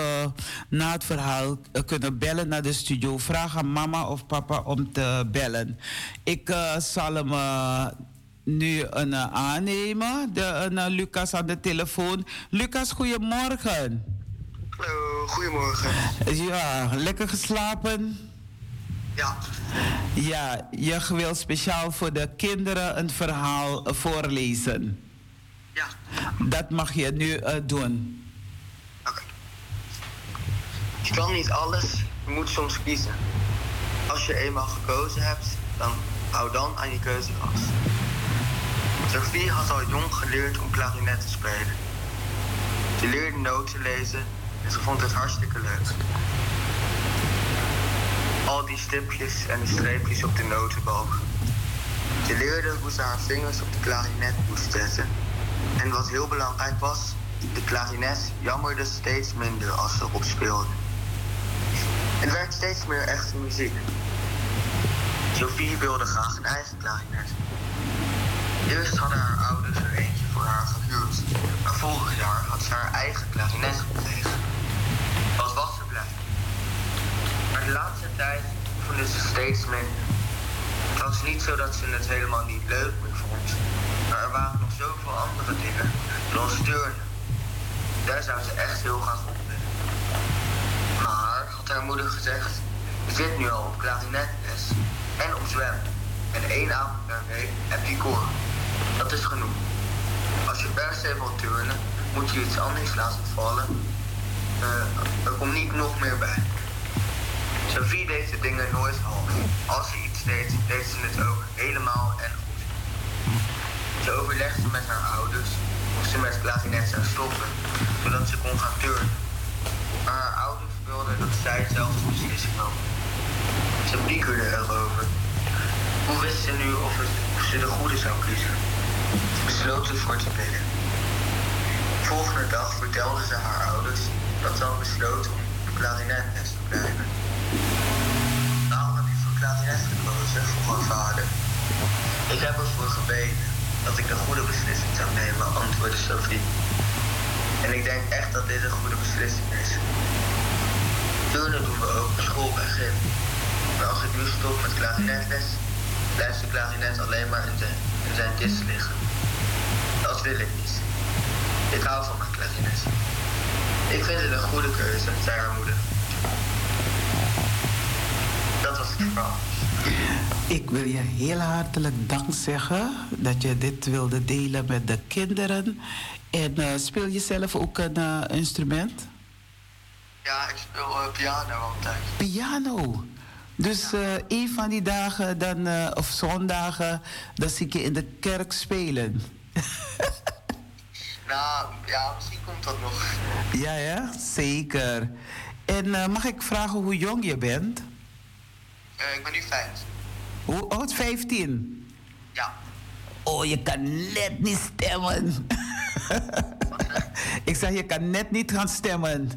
na het verhaal uh, kunnen bellen naar de studio. Vraag aan mama of papa om te bellen. Ik zal hem nu een uh, aannemen. De, uh, Lucas aan de telefoon. Lucas, goedemorgen. Hallo, goedemorgen. Ja, lekker geslapen? Ja. Ja, je wil speciaal voor de kinderen een verhaal voorlezen. Ja. Dat mag je nu uh, doen. Oké. Je kan niet alles, je moet soms kiezen. Als je eenmaal gekozen hebt, dan hou dan aan je keuze vast. Sophie had al jong geleerd om klarinet te spelen. Ze leerde noten lezen en ze vond het hartstikke leuk. Al die stipjes en de streepjes op de notenbalk. Ze leerde hoe ze haar vingers op de klarinet moest zetten. En wat heel belangrijk was, de klarinet jammerde steeds minder als ze erop speelde. Het werd steeds meer echte muziek. Sophie wilde graag een eigen klarinet. Eerst hadden haar ouders er eentje voor haar gehuurd, maar vorig jaar had ze haar eigen klarinet gekregen. Wat was ze blij. Maar de laatste tijd oefende ze steeds minder. Het was niet zo dat ze het helemaal niet leuk meer vond, maar er waren nog zoveel andere dingen, zoals turnen. Daar zou ze echt heel graag op willen. Maar, had haar moeder gezegd, je zit nu al op klarinetles en op zwemmen. En één avond per week heb je koor. Dat is genoeg. Als je per se wilt turnen, moet je iets anders laten vallen. Uh, er komt niet nog meer bij. Sophie deed de dingen nooit half. Als ze iets deed, deed ze het ook helemaal en goed. Ze overlegde met haar ouders of ze met klarinet zou stoppen, zodat ze kon gaan turnen. Maar haar ouders wilden dat zij zelf de beslissing nam. Ze piekerde erover. Hoe wist ze nu of, het, ze de goede zou kiezen? besloot ze voor te bidden. De volgende dag vertelde ze haar ouders dat ze had besloten om de te blijven. Waarom heb je voor klarinet gekozen? vroeg haar vader. Ik heb ervoor gebeden dat ik de goede beslissing zou nemen, antwoordde Sophie. En ik denk echt dat dit een goede beslissing is. Turnen doen we ook school Gym. Maar als ik nu stop met klarinetles, blijft de klarinet alleen maar in zijn, in zijn kist liggen. Dat wil ik niet. Ik hou van mijn klarinet. Ik vind het een goede keuze, zei haar moeder. Dat was het verhaal. Ik wil je heel hartelijk dank zeggen dat je dit wilde delen met de kinderen. En uh, speel je zelf ook een uh, instrument? Ja, ik speel uh, piano altijd. Piano? Dus ja. een van die dagen, dan, of zondagen, dan zie ik je in de kerk spelen. nou, ja, misschien komt dat nog. Ja, ja, zeker. En mag ik vragen hoe jong je bent? ik ben nu 15. Hoe oud? 15? Ja. Oh, je kan net niet stemmen. ik zeg, je kan net niet gaan stemmen.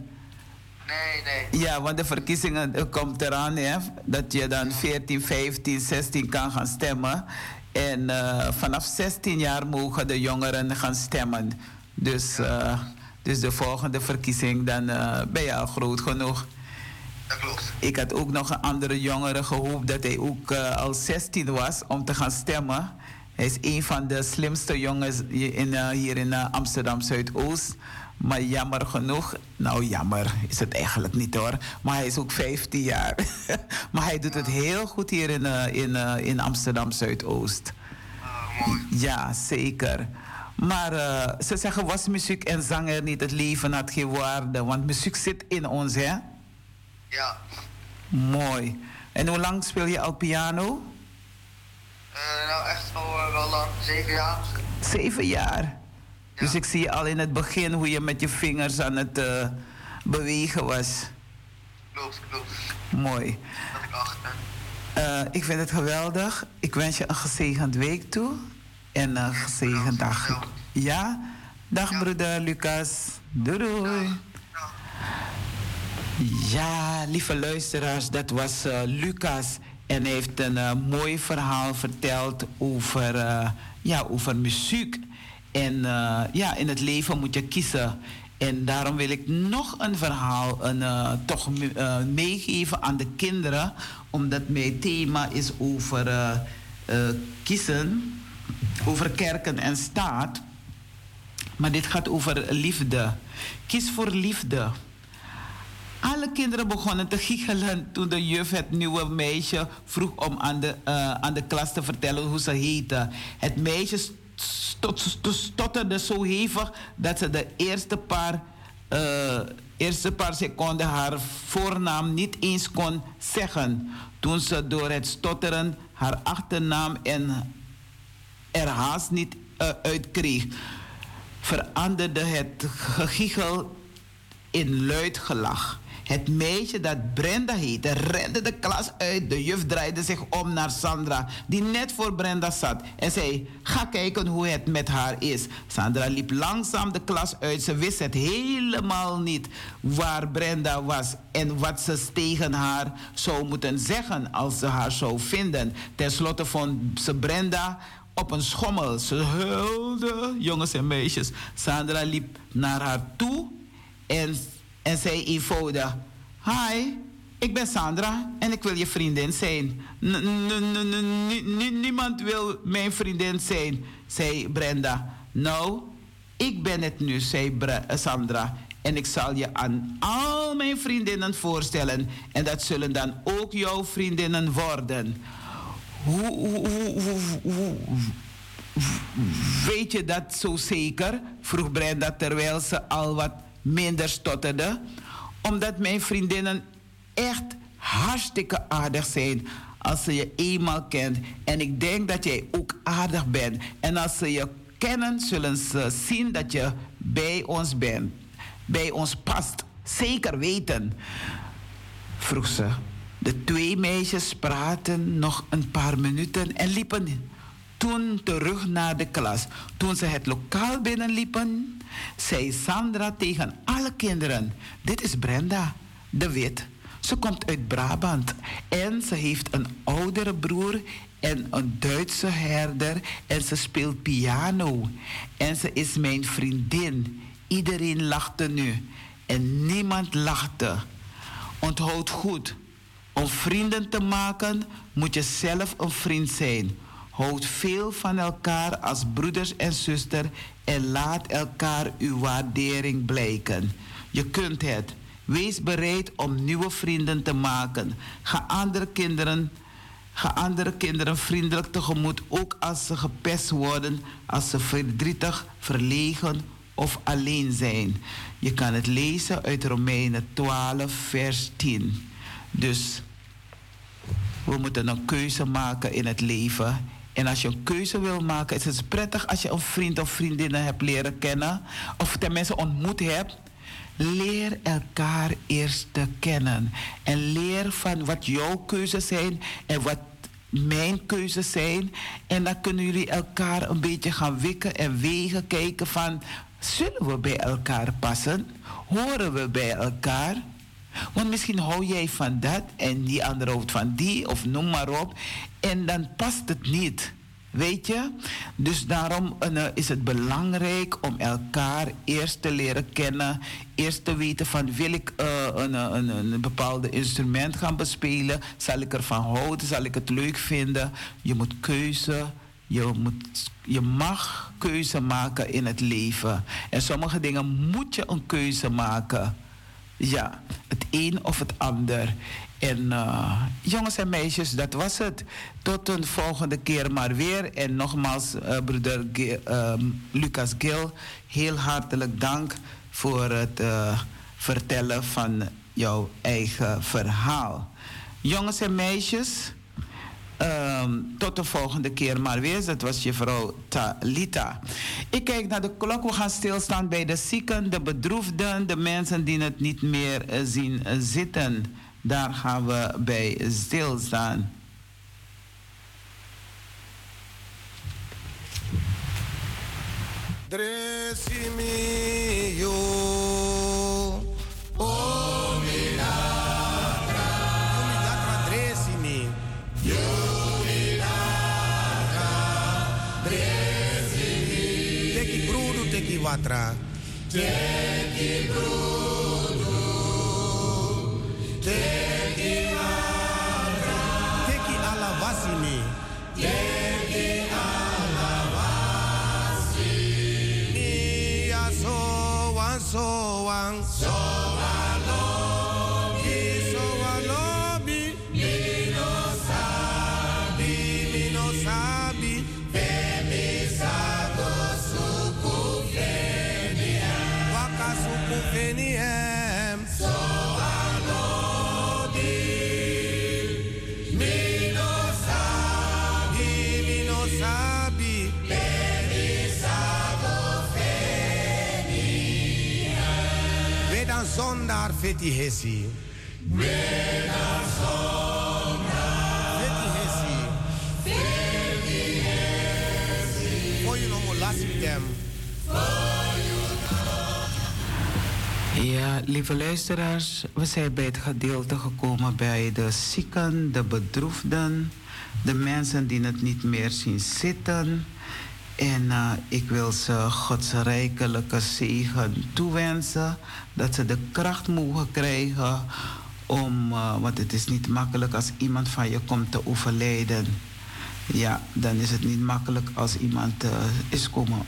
Nee, nee. Ja, want de verkiezingen komt eraan, hè? Dat je dan 14, 15, 16 kan gaan stemmen. En uh, vanaf 16 jaar mogen de jongeren gaan stemmen. Dus, uh, dus de volgende verkiezing, dan uh, ben je al groot genoeg. Dat klopt. Ik had ook nog een andere jongere gehoopt dat hij ook al 16 was om te gaan stemmen. Hij is een van de slimste jongens in, hier in Amsterdam Zuidoost. Maar jammer genoeg, nou jammer is het eigenlijk niet hoor. Maar hij is ook 15 jaar. maar hij doet het heel goed hier in, uh, in, uh, in Amsterdam Zuidoost. Mooi. Ja, zeker. Maar uh, ze zeggen, was muziek en zang er niet, het leven had geen waarde. Want muziek zit in ons, hè? Ja. Mooi. En hoe lang speel je al piano? nou, echt al wel lang. Zeven jaar. Zeven jaar? Dus ik zie al in het begin hoe je met je vingers aan het uh, bewegen was. Klopt, klopt. Mooi. Dat ik ben. Uh, ik vind het geweldig. Ik wens je een gezegend week toe. En een gezegend dag. Ja? Dag ja. broeder Lucas. Doei doei. Ja. lieve luisteraars, dat was uh, Lucas. En hij heeft een mooi verhaal verteld over, ja, over muziek. En uh, ja, in het leven moet je kiezen. En daarom wil ik nog een verhaal een, uh, toch uh, meegeven aan de kinderen. Omdat mijn thema is over kiezen. Over kerken en staat. Maar dit gaat over liefde. Kies voor liefde. Alle kinderen begonnen te giechelen toen de juf het nieuwe meisje vroeg om aan de, aan de klas te vertellen hoe ze heette. Het meisje stotterde zo hevig dat ze de eerste paar, uh, eerste paar seconden haar voornaam niet eens kon zeggen. Toen ze door het stotteren haar achternaam en er haast niet uh, uitkreeg, veranderde het gegiegel in luid gelach. Het meisje dat Brenda heette rende de klas uit. De juf draaide zich om naar Sandra, die net voor Brenda zat, en zei: Ga kijken hoe het met haar is. Sandra liep langzaam de klas uit. Ze wist het helemaal niet waar Brenda was en wat ze tegen haar zou moeten zeggen als ze haar zou vinden. Ten slotte vond ze Brenda op een schommel. Ze huilde, jongens en meisjes. Sandra liep naar haar toe en en zei eenvoudig: Hi, ik ben Sandra en ik wil je vriendin zijn. Niemand wil mijn vriendin zijn, zei Brenda. Nou, ik ben het nu, zei Sandra. En ik zal je aan al mijn vriendinnen voorstellen. En dat zullen dan ook jouw vriendinnen worden. Weet je dat zo zeker? vroeg Brenda terwijl ze al wat minder stotterde. Omdat mijn vriendinnen echt hartstikke aardig zijn als ze je eenmaal kent. En ik denk dat jij ook aardig bent. En als ze je kennen, zullen ze zien dat je bij ons bent. Bij ons past. Zeker weten. Vroeg ze. De twee meisjes praten nog een paar minuten en liepen toen terug naar de klas. Toen ze het lokaal binnenliepen, zei Sandra tegen alle kinderen: Dit is Brenda, de Wit. Ze komt uit Brabant en ze heeft een oudere broer en een Duitse herder en ze speelt piano. En ze is mijn vriendin. Iedereen lachte nu en niemand lachte. Onthoud goed, om vrienden te maken moet je zelf een vriend zijn. Houd veel van elkaar als broeders en zusters en laat elkaar uw waardering blijken. Je kunt het. Wees bereid om nieuwe vrienden te maken. Ga andere kinderen, ga andere kinderen vriendelijk tegemoet, ook als ze gepest worden, als ze verdrietig, verlegen of alleen zijn. Je kan het lezen uit Romeinen 12, vers 10. Dus we moeten een keuze maken in het leven en als je een keuze wil maken, is het prettig als je een vriend of vriendinnen hebt leren kennen. Of tenminste ontmoet hebt. Leer elkaar eerst te kennen. En leer van wat jouw keuzes zijn en wat mijn keuzes zijn. En dan kunnen jullie elkaar een beetje gaan wikken en wegen. Kijken van, zullen we bij elkaar passen? Horen we bij elkaar? Want misschien hou jij van dat en die andere houdt van die of noem maar op. En dan past het niet. Weet je? Dus daarom uh, is het belangrijk om elkaar eerst te leren kennen. Eerst te weten van wil ik uh, een, een, een bepaalde instrument gaan bespelen? Zal ik ervan houden? Zal ik het leuk vinden? Je moet keuze. Je, moet, je mag keuze maken in het leven. En sommige dingen moet je een keuze maken. Ja, het een of het ander. En uh, jongens en meisjes, dat was het. Tot een volgende keer maar weer. En nogmaals, uh, broeder uh, Lucas Gil, heel hartelijk dank voor het uh, vertellen van jouw eigen verhaal. Jongens en meisjes, um, tot de volgende keer maar weer. Dat was je vrouw Talita. Ik kijk naar de klok. We gaan stilstaan bij de zieken, de bedroefden, de mensen die het niet meer zien zitten. Daar gaan we bij stilstaan. Brudo teki watra, teki brudo. Teki alavasini. Teki alavasini. Ia soan. Soan fiti hesi. Mena zonder fiti hesi. Fiti hesi. Voor je nog een lastig Ja, lieve luisteraars, we zijn bij het gedeelte gekomen bij de zieken, de bedroefden, de mensen die het niet meer zien zitten. En uh, ik wil ze Gods rijkelijke zegen toewensen, dat ze de kracht mogen krijgen om, uh, want het is niet makkelijk als iemand van je komt te overlijden. Ja, dan is het niet makkelijk als iemand uh, is komen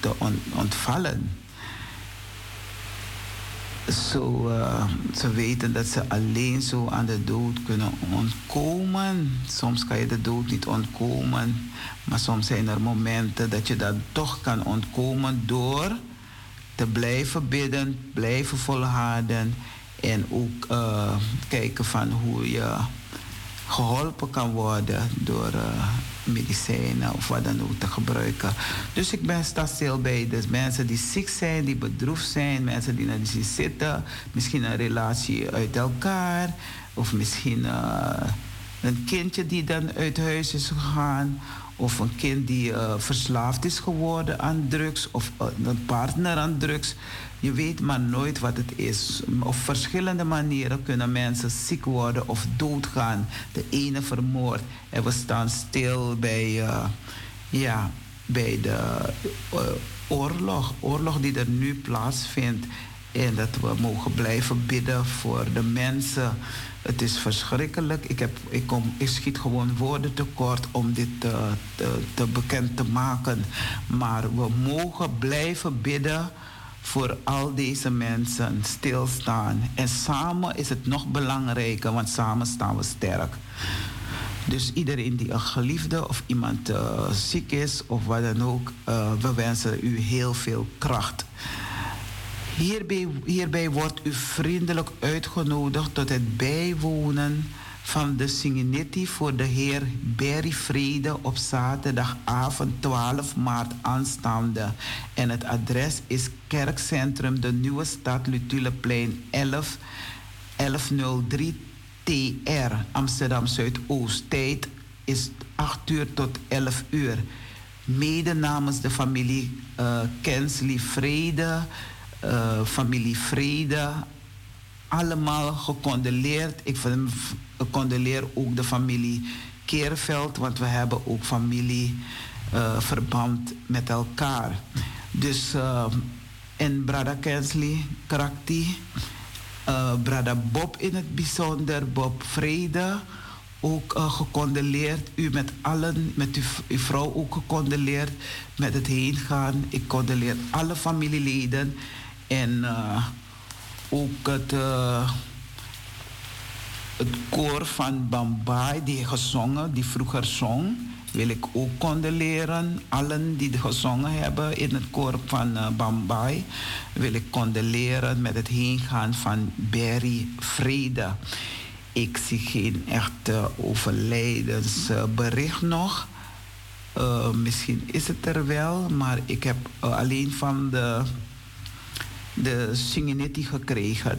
te on ontvallen zo, uh, ze weten dat ze alleen zo aan de dood kunnen ontkomen. Soms kan je de dood niet ontkomen, maar soms zijn er momenten dat je dat toch kan ontkomen door te blijven bidden, blijven volharden en ook uh, kijken van hoe je geholpen kan worden door uh, medicijnen of wat dan ook te gebruiken. Dus ik ben stil bij dus mensen die ziek zijn, die bedroefd zijn, mensen die naar die zitten, misschien een relatie uit elkaar of misschien uh, een kindje die dan uit huis is gegaan of een kind die uh, verslaafd is geworden aan drugs of een partner aan drugs. Je weet maar nooit wat het is. Op verschillende manieren kunnen mensen ziek worden of doodgaan. De ene vermoord. En we staan stil bij, uh, ja, bij de uh, oorlog. Oorlog die er nu plaatsvindt. En dat we mogen blijven bidden voor de mensen. Het is verschrikkelijk. Ik, heb, ik, kom, ik schiet gewoon woorden tekort om dit te, te bekend te maken. Maar we mogen blijven bidden voor al deze mensen stilstaan. En samen is het nog belangrijker, want samen staan we sterk. Dus iedereen die een geliefde of iemand uh, ziek is of wat dan ook, uh, we wensen u heel veel kracht. Hierbij, hierbij wordt u vriendelijk uitgenodigd tot het bijwonen van de Singinetti voor de heer Berry Vrede op zaterdagavond 12 maart aanstaande. En het adres is Kerkcentrum De Nieuwe Stad Lutuleplein 11 1103 TR Amsterdam Zuidoost. Tijd is 8 uur tot 11 uur. Mede namens de familie uh, Kensley Vrede, uh, familie Vrede, allemaal gecondoleerd. Ik condoleer ook de familie Keerveld, want we hebben ook familieverband uh, met elkaar. Dus uh, en Brada Kensley, Krakti, uh, Brada Bob in het bijzonder, Bob Vrede, ook gecondoleerd. U met allen, met uw, uw, vrouw ook gecondoleerd met het heen gaan. Ik condoleer alle familieleden en ook het, het koor van Bambai die gezongen, die vroeger zong, wil ik ook condoleren. Allen die gezongen hebben in het koor van uh, Bambai, wil ik condoleren met het heengaan van Berry Vrede. Ik zie geen echte overlijdensbericht nog. Uh, misschien is het er wel, maar ik heb uh, alleen van de de Singinetti gekregen.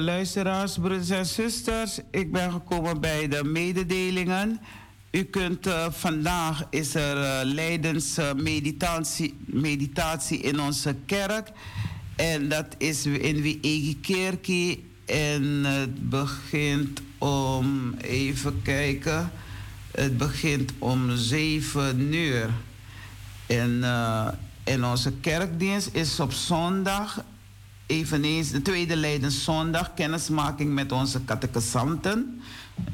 luisteraars, broeders en zusters, ik ben gekomen bij de mededelingen. U kunt uh, vandaag is er uh, leidensmeditatie meditatie in onze kerk. En dat is in Wiegi Kerkie. En het begint om, even kijken, het begint om 7 uur. En, uh, en onze kerkdienst is op zondag eveneens de tweede Leidenszondag kennismaking met onze catechisanten.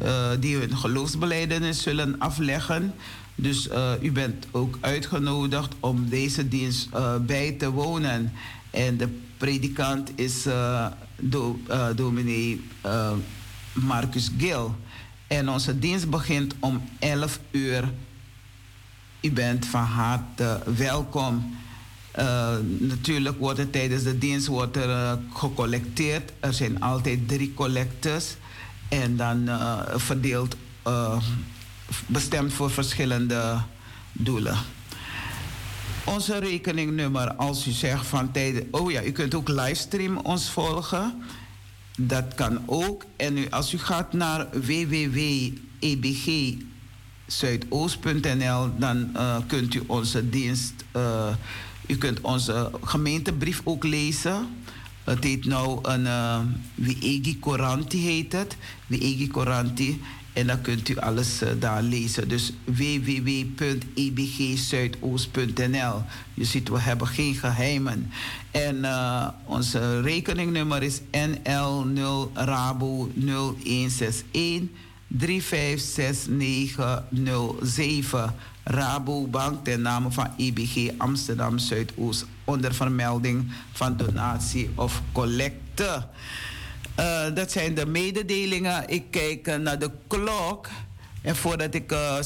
Uh, die hun geloofsbeleidenis zullen afleggen. Dus uh, u bent ook uitgenodigd om deze dienst uh, bij te wonen. En de predikant is do, dominee Marcus Gil. En onze dienst begint om 11 uur. U bent van harte welkom. Uh, natuurlijk wordt er tijdens de dienst wordt er, uh, gecollecteerd. Er zijn altijd drie collectors. En dan uh, verdeeld, bestemd voor verschillende doelen. Onze rekeningnummer, als u zegt van tijden. Oh ja, u kunt ook livestream ons volgen. Dat kan ook. En als u gaat naar www.ebgzuidoost.nl, dan kunt u onze dienst u kunt onze gemeentebrief ook lezen. Het heet nou een uh, Wiegi Coranti heet het. Wiegi Coranti. En dan kunt u alles uh, daar lezen. Dus www.ebgzuidoost.nl. Je ziet, we hebben geen geheimen. En uh, onze rekeningnummer is NL0 Rabo 0161 356907. Rabobank ten name van IBG Amsterdam Zuidoost onder vermelding van donatie of collecte. Uh, dat zijn de mededelingen. Ik kijk uh, naar de klok. En voordat ik uh,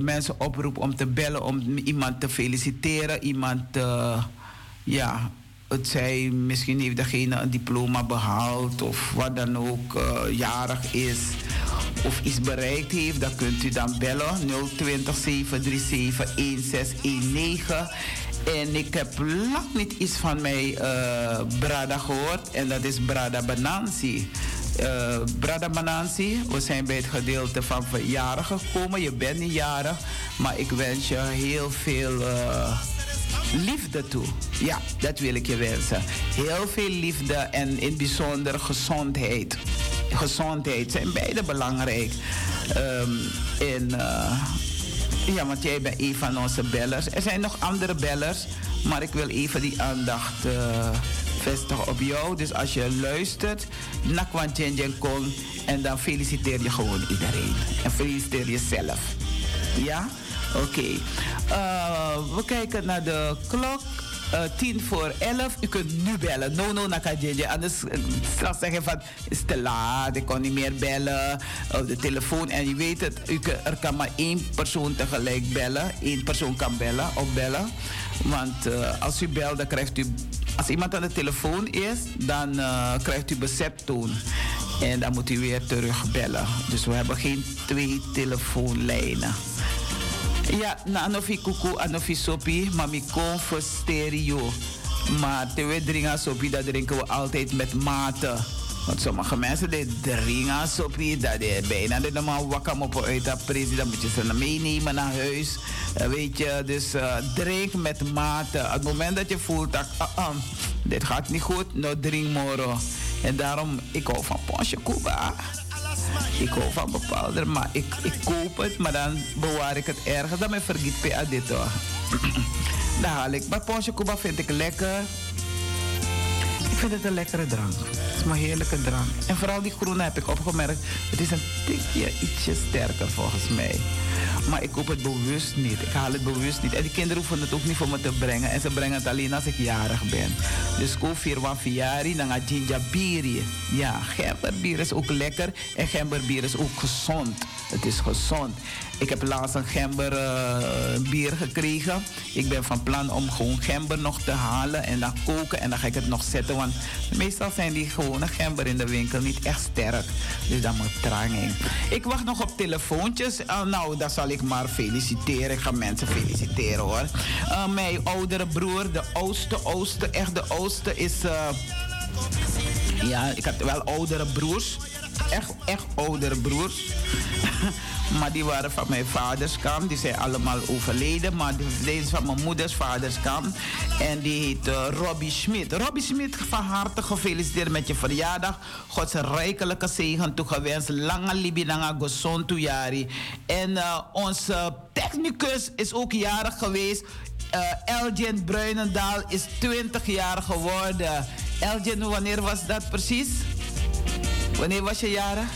mensen oproep om te bellen, om iemand te feliciteren, iemand, ja, het zij, misschien heeft degene een diploma behaald of wat dan ook, jarig is of iets bereikt heeft, dan kunt u dan bellen 020 737 1619. En ik heb lang niet iets van mijn uh, Brada gehoord. En dat is Brada Banansi. Uh, Brada Banansi, we zijn bij het gedeelte van verjarigen gekomen. Je bent niet jarig, maar ik wens je heel veel liefde toe. Ja, dat wil ik je wensen. Heel veel liefde en in bijzonder gezondheid gezondheid zijn beide belangrijk. Um, en uh, ja, want jij bent een van onze bellers. Er zijn nog andere bellers, maar ik wil even die aandacht uh, vestigen op jou. Dus als je luistert, nakwan Kong en dan feliciteer je gewoon iedereen. En feliciteer jezelf. Ja? Oké. Uh, we kijken naar de klok. uh, tien voor elf. U kunt nu bellen. No, no, nakajetje. Anders uh, straks zeggen van, is te laat, ik kon niet meer bellen. Op de telefoon. En je weet het, u, er kan maar één persoon tegelijk bellen. Eén persoon kan bellen of bellen. Want als u belt, dan krijgt u... Als iemand aan de telefoon is, dan krijgt u bezettoon. En dan moet u weer terugbellen. Dus we hebben geen twee telefoonlijnen. Ja, na anofi kuku, anofi sopi, mami kon voor stereo. Maar te drinken sopi, dat drinken we altijd met mate. Want sommige mensen die drinken sopi, dat is bijna de normaal wakker op uit dat. Dan moet je ze meenemen naar huis. Weet je, dus uh, drink met mate. Het moment dat je voelt dat uh, dit gaat niet goed, nou drink moro. En daarom, ik hou van Porsche Cuba. Ik hou van bepaalde, maar ik, ik koop het, maar dan bewaar ik het ergens. Dan me vergiet pe dit hoor. Dan haal ik. Maar Porsche Cuba vind ik lekker. Vind het een lekkere drank. Het is maar heerlijke drank. En vooral die groene heb ik opgemerkt. Het is een tikje ietsje sterker volgens mij. Maar ik koop het bewust niet. Ik haal het bewust niet. En die kinderen hoeven het ook niet voor me te brengen. En ze brengen het alleen als ik jarig ben. Dus koop vier wan fiari, dan gaat gingerbier. Ja, gemberbier is ook lekker. En gemberbier is ook gezond. Het is gezond. Ik heb laatst een gemberbier uh, gekregen. Ik ben van plan om gewoon gember nog te halen en dan koken. En dan ga ik het nog zetten. Want meestal zijn die gewone gember in de winkel niet echt sterk. Dus dan moet trang in. Ik wacht nog op telefoontjes. Uh, nou, dat zal ik maar feliciteren. Ik ga mensen feliciteren hoor. Uh, mijn oudere broer, de oudste, oudste, echt de oudste is... ja, ik had wel oudere broers. Echt, echt oudere broers. maar die waren van mijn vaders kant. Die zijn allemaal overleden. Maar deze van mijn moeders vaders kant. En die heet uh, Robbie Smit. Robbie Smit, van harte gefeliciteerd met je verjaardag. God zijn rijkelijke zegen toegewenst. Lange libinanga gozontu jari. En uh, onze technicus is ook jarig geweest. Uh, Elgin Bruinendaal is 20 jaar geworden. Elgin, wanneer was dat precies? Wanneer was je jarig?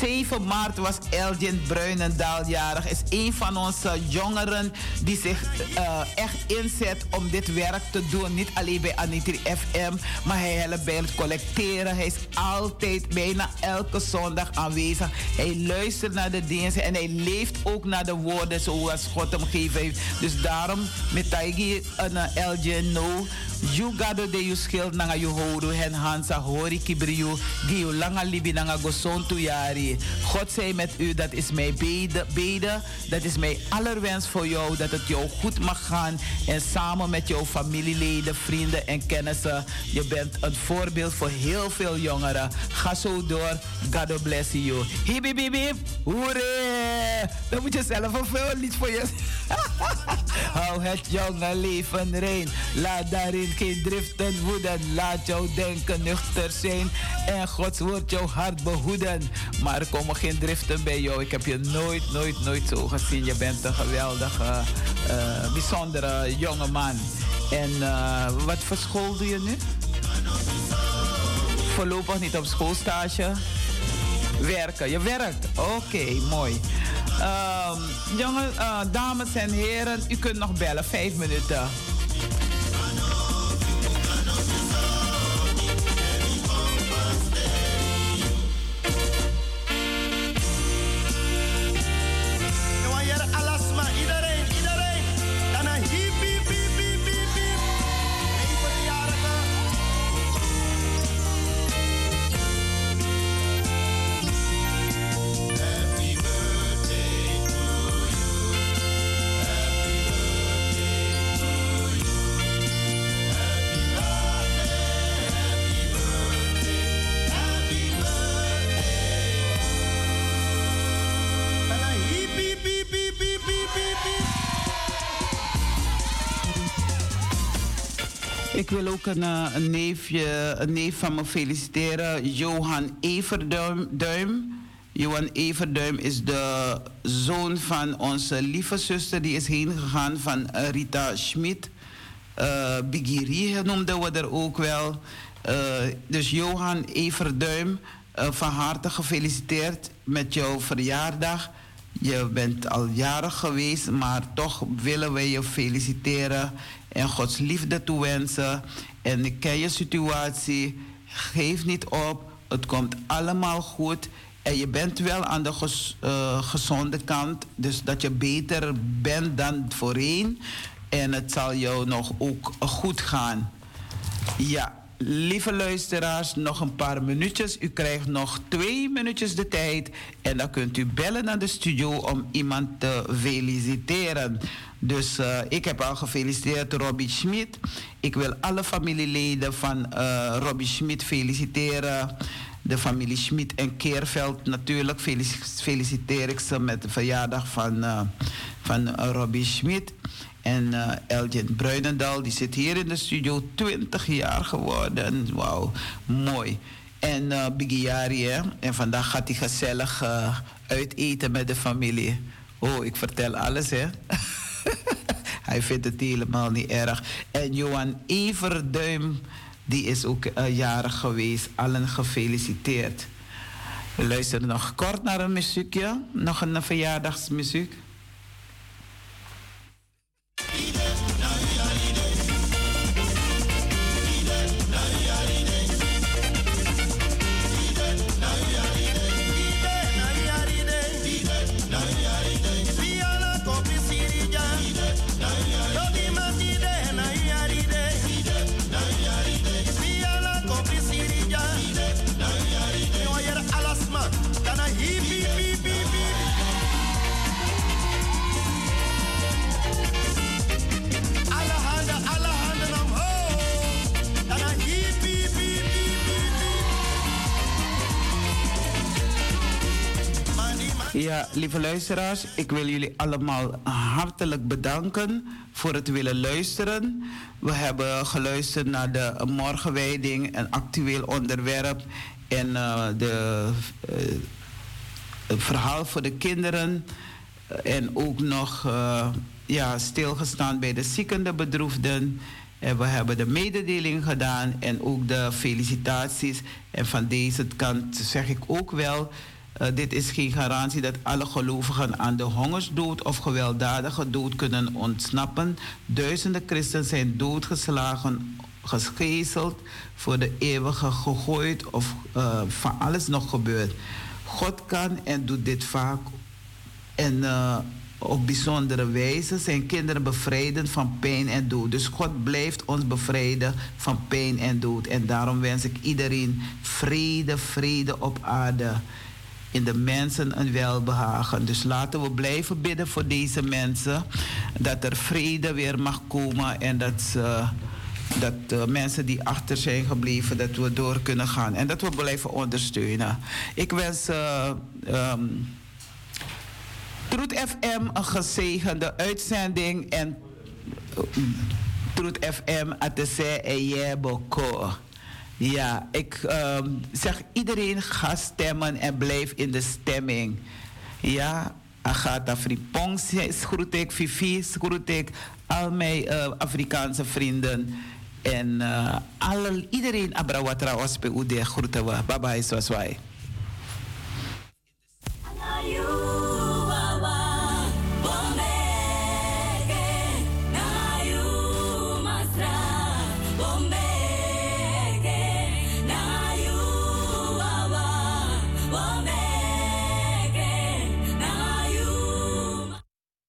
7 maart was Elgin Bruinendaal jarig. Is een van onze jongeren die zich uh, echt inzet om dit werk te doen. Niet alleen bij Anitri FM, maar hij helpt bij het collecteren. Hij is altijd, bijna elke zondag aanwezig. Hij luistert naar de diensten en hij leeft ook naar de woorden zoals God hem gegeven heeft. Dus daarom, met Taigi en Elgin, no. You gado de you skill nanga you houden hen hansa hori kibriu giu langa libi nanga yari. God zij met u, dat is mijn bede, bede, dat is mijn allerwens voor jou, dat het jou goed mag gaan en samen met jouw familieleden, vrienden en kennissen. Je bent een voorbeeld voor heel veel jongeren. Ga zo door. God bless you. Hip. Hoera! Dan moet je zelf een veel lied voor je. Hou het jonge leven rein. Laat daarin geen driften woeden. Laat jouw denken nuchter zijn. En Gods woord jouw hart behoeden. Maar er komen geen driften bij jou. Ik heb je nooit, nooit, nooit zo gezien. Je bent een geweldige, uh, bijzondere jonge man. En uh, wat voor school doe je nu? Voorlopig niet op schoolstage. Werken. Je werkt. Oké, mooi. Um, jongen, uh, dames en heren, u kunt nog bellen. Vijf minuten. Ook een, neefje, een neef van me feliciteren, Johan Everduim. Johan Everduim is de zoon van onze lieve zuster. Die is heen gegaan van Rita Schmid. Uh, Bigiri noemden we er ook wel. Uh, dus Johan Everduim, uh, van harte gefeliciteerd met jouw verjaardag. Je bent al jarig geweest, maar toch willen wij je feliciteren en Gods liefde toewensen. En ik ken je situatie. Geef niet op. Het komt allemaal goed. En je bent wel aan de uh, gezonde kant. Dus dat je beter bent dan voorheen. En het zal jou nog ook goed gaan. Ja, lieve luisteraars, nog een paar minuutjes. U krijgt nog twee minuutjes de tijd. En dan kunt u bellen naar de studio om iemand te feliciteren. Dus uh, ik heb al gefeliciteerd Robbie Schmid. Ik wil alle familieleden van uh, Robbie Schmid feliciteren. De familie Schmid en Keerveld natuurlijk feliciteer ik ze met de verjaardag van, uh, van Robbie Schmid. En uh, Elgin Bruinendal, die zit hier in de studio, 20 jaar geworden. Wauw, mooi. En uh, Bigiari, hè? En vandaag gaat hij gezellig uh, uiteten met de familie. Oh, ik vertel alles, hè? hij vindt het helemaal niet erg. En Johan Everduim, die is ook uh, jarig geweest. Allen gefeliciteerd. We luisteren nog kort naar een muziekje. Nog een verjaardagsmuziek. Ja, lieve luisteraars, ik wil jullie allemaal hartelijk bedanken voor het willen luisteren. We hebben geluisterd naar de morgenwijding, een actueel onderwerp en uh, de, uh, het verhaal voor de kinderen. En ook nog uh, ja, stilgestaan bij de ziekende bedroefden. En we hebben de mededeling gedaan en ook de felicitaties. En van deze kant zeg ik ook wel dit is geen garantie dat alle gelovigen aan de hongersdood of gewelddadige dood kunnen ontsnappen. Duizenden christenen zijn doodgeslagen, gegezeld, voor de eeuwige gegooid of uh, van alles nog gebeurt. God kan en doet dit vaak en uh, op bijzondere wijze zijn kinderen bevrijden van pijn en dood. Dus God blijft ons bevrijden van pijn en dood. En daarom wens ik iedereen vrede, vrede op aarde in de mensen een welbehagen. Dus laten we blijven bidden voor deze mensen. Dat er vrede weer mag komen en dat, ze, dat de mensen die achter zijn gebleven, dat we door kunnen gaan. En dat we blijven ondersteunen. Ik wens uh, um, Troet FM een gezegende uitzending. En Troet FM, Atese Eyeboko. Ja, ik ehm, zeg iedereen ga stemmen en blijf in de stemming. Ja, Agatha Fripong groet ik, Vivi groet ik, al mijn eh, Afrikaanse vrienden. En eh, uh, alle, iedereen Abrawatra Ospe Ude groeten we. Bye bye, zoals wij.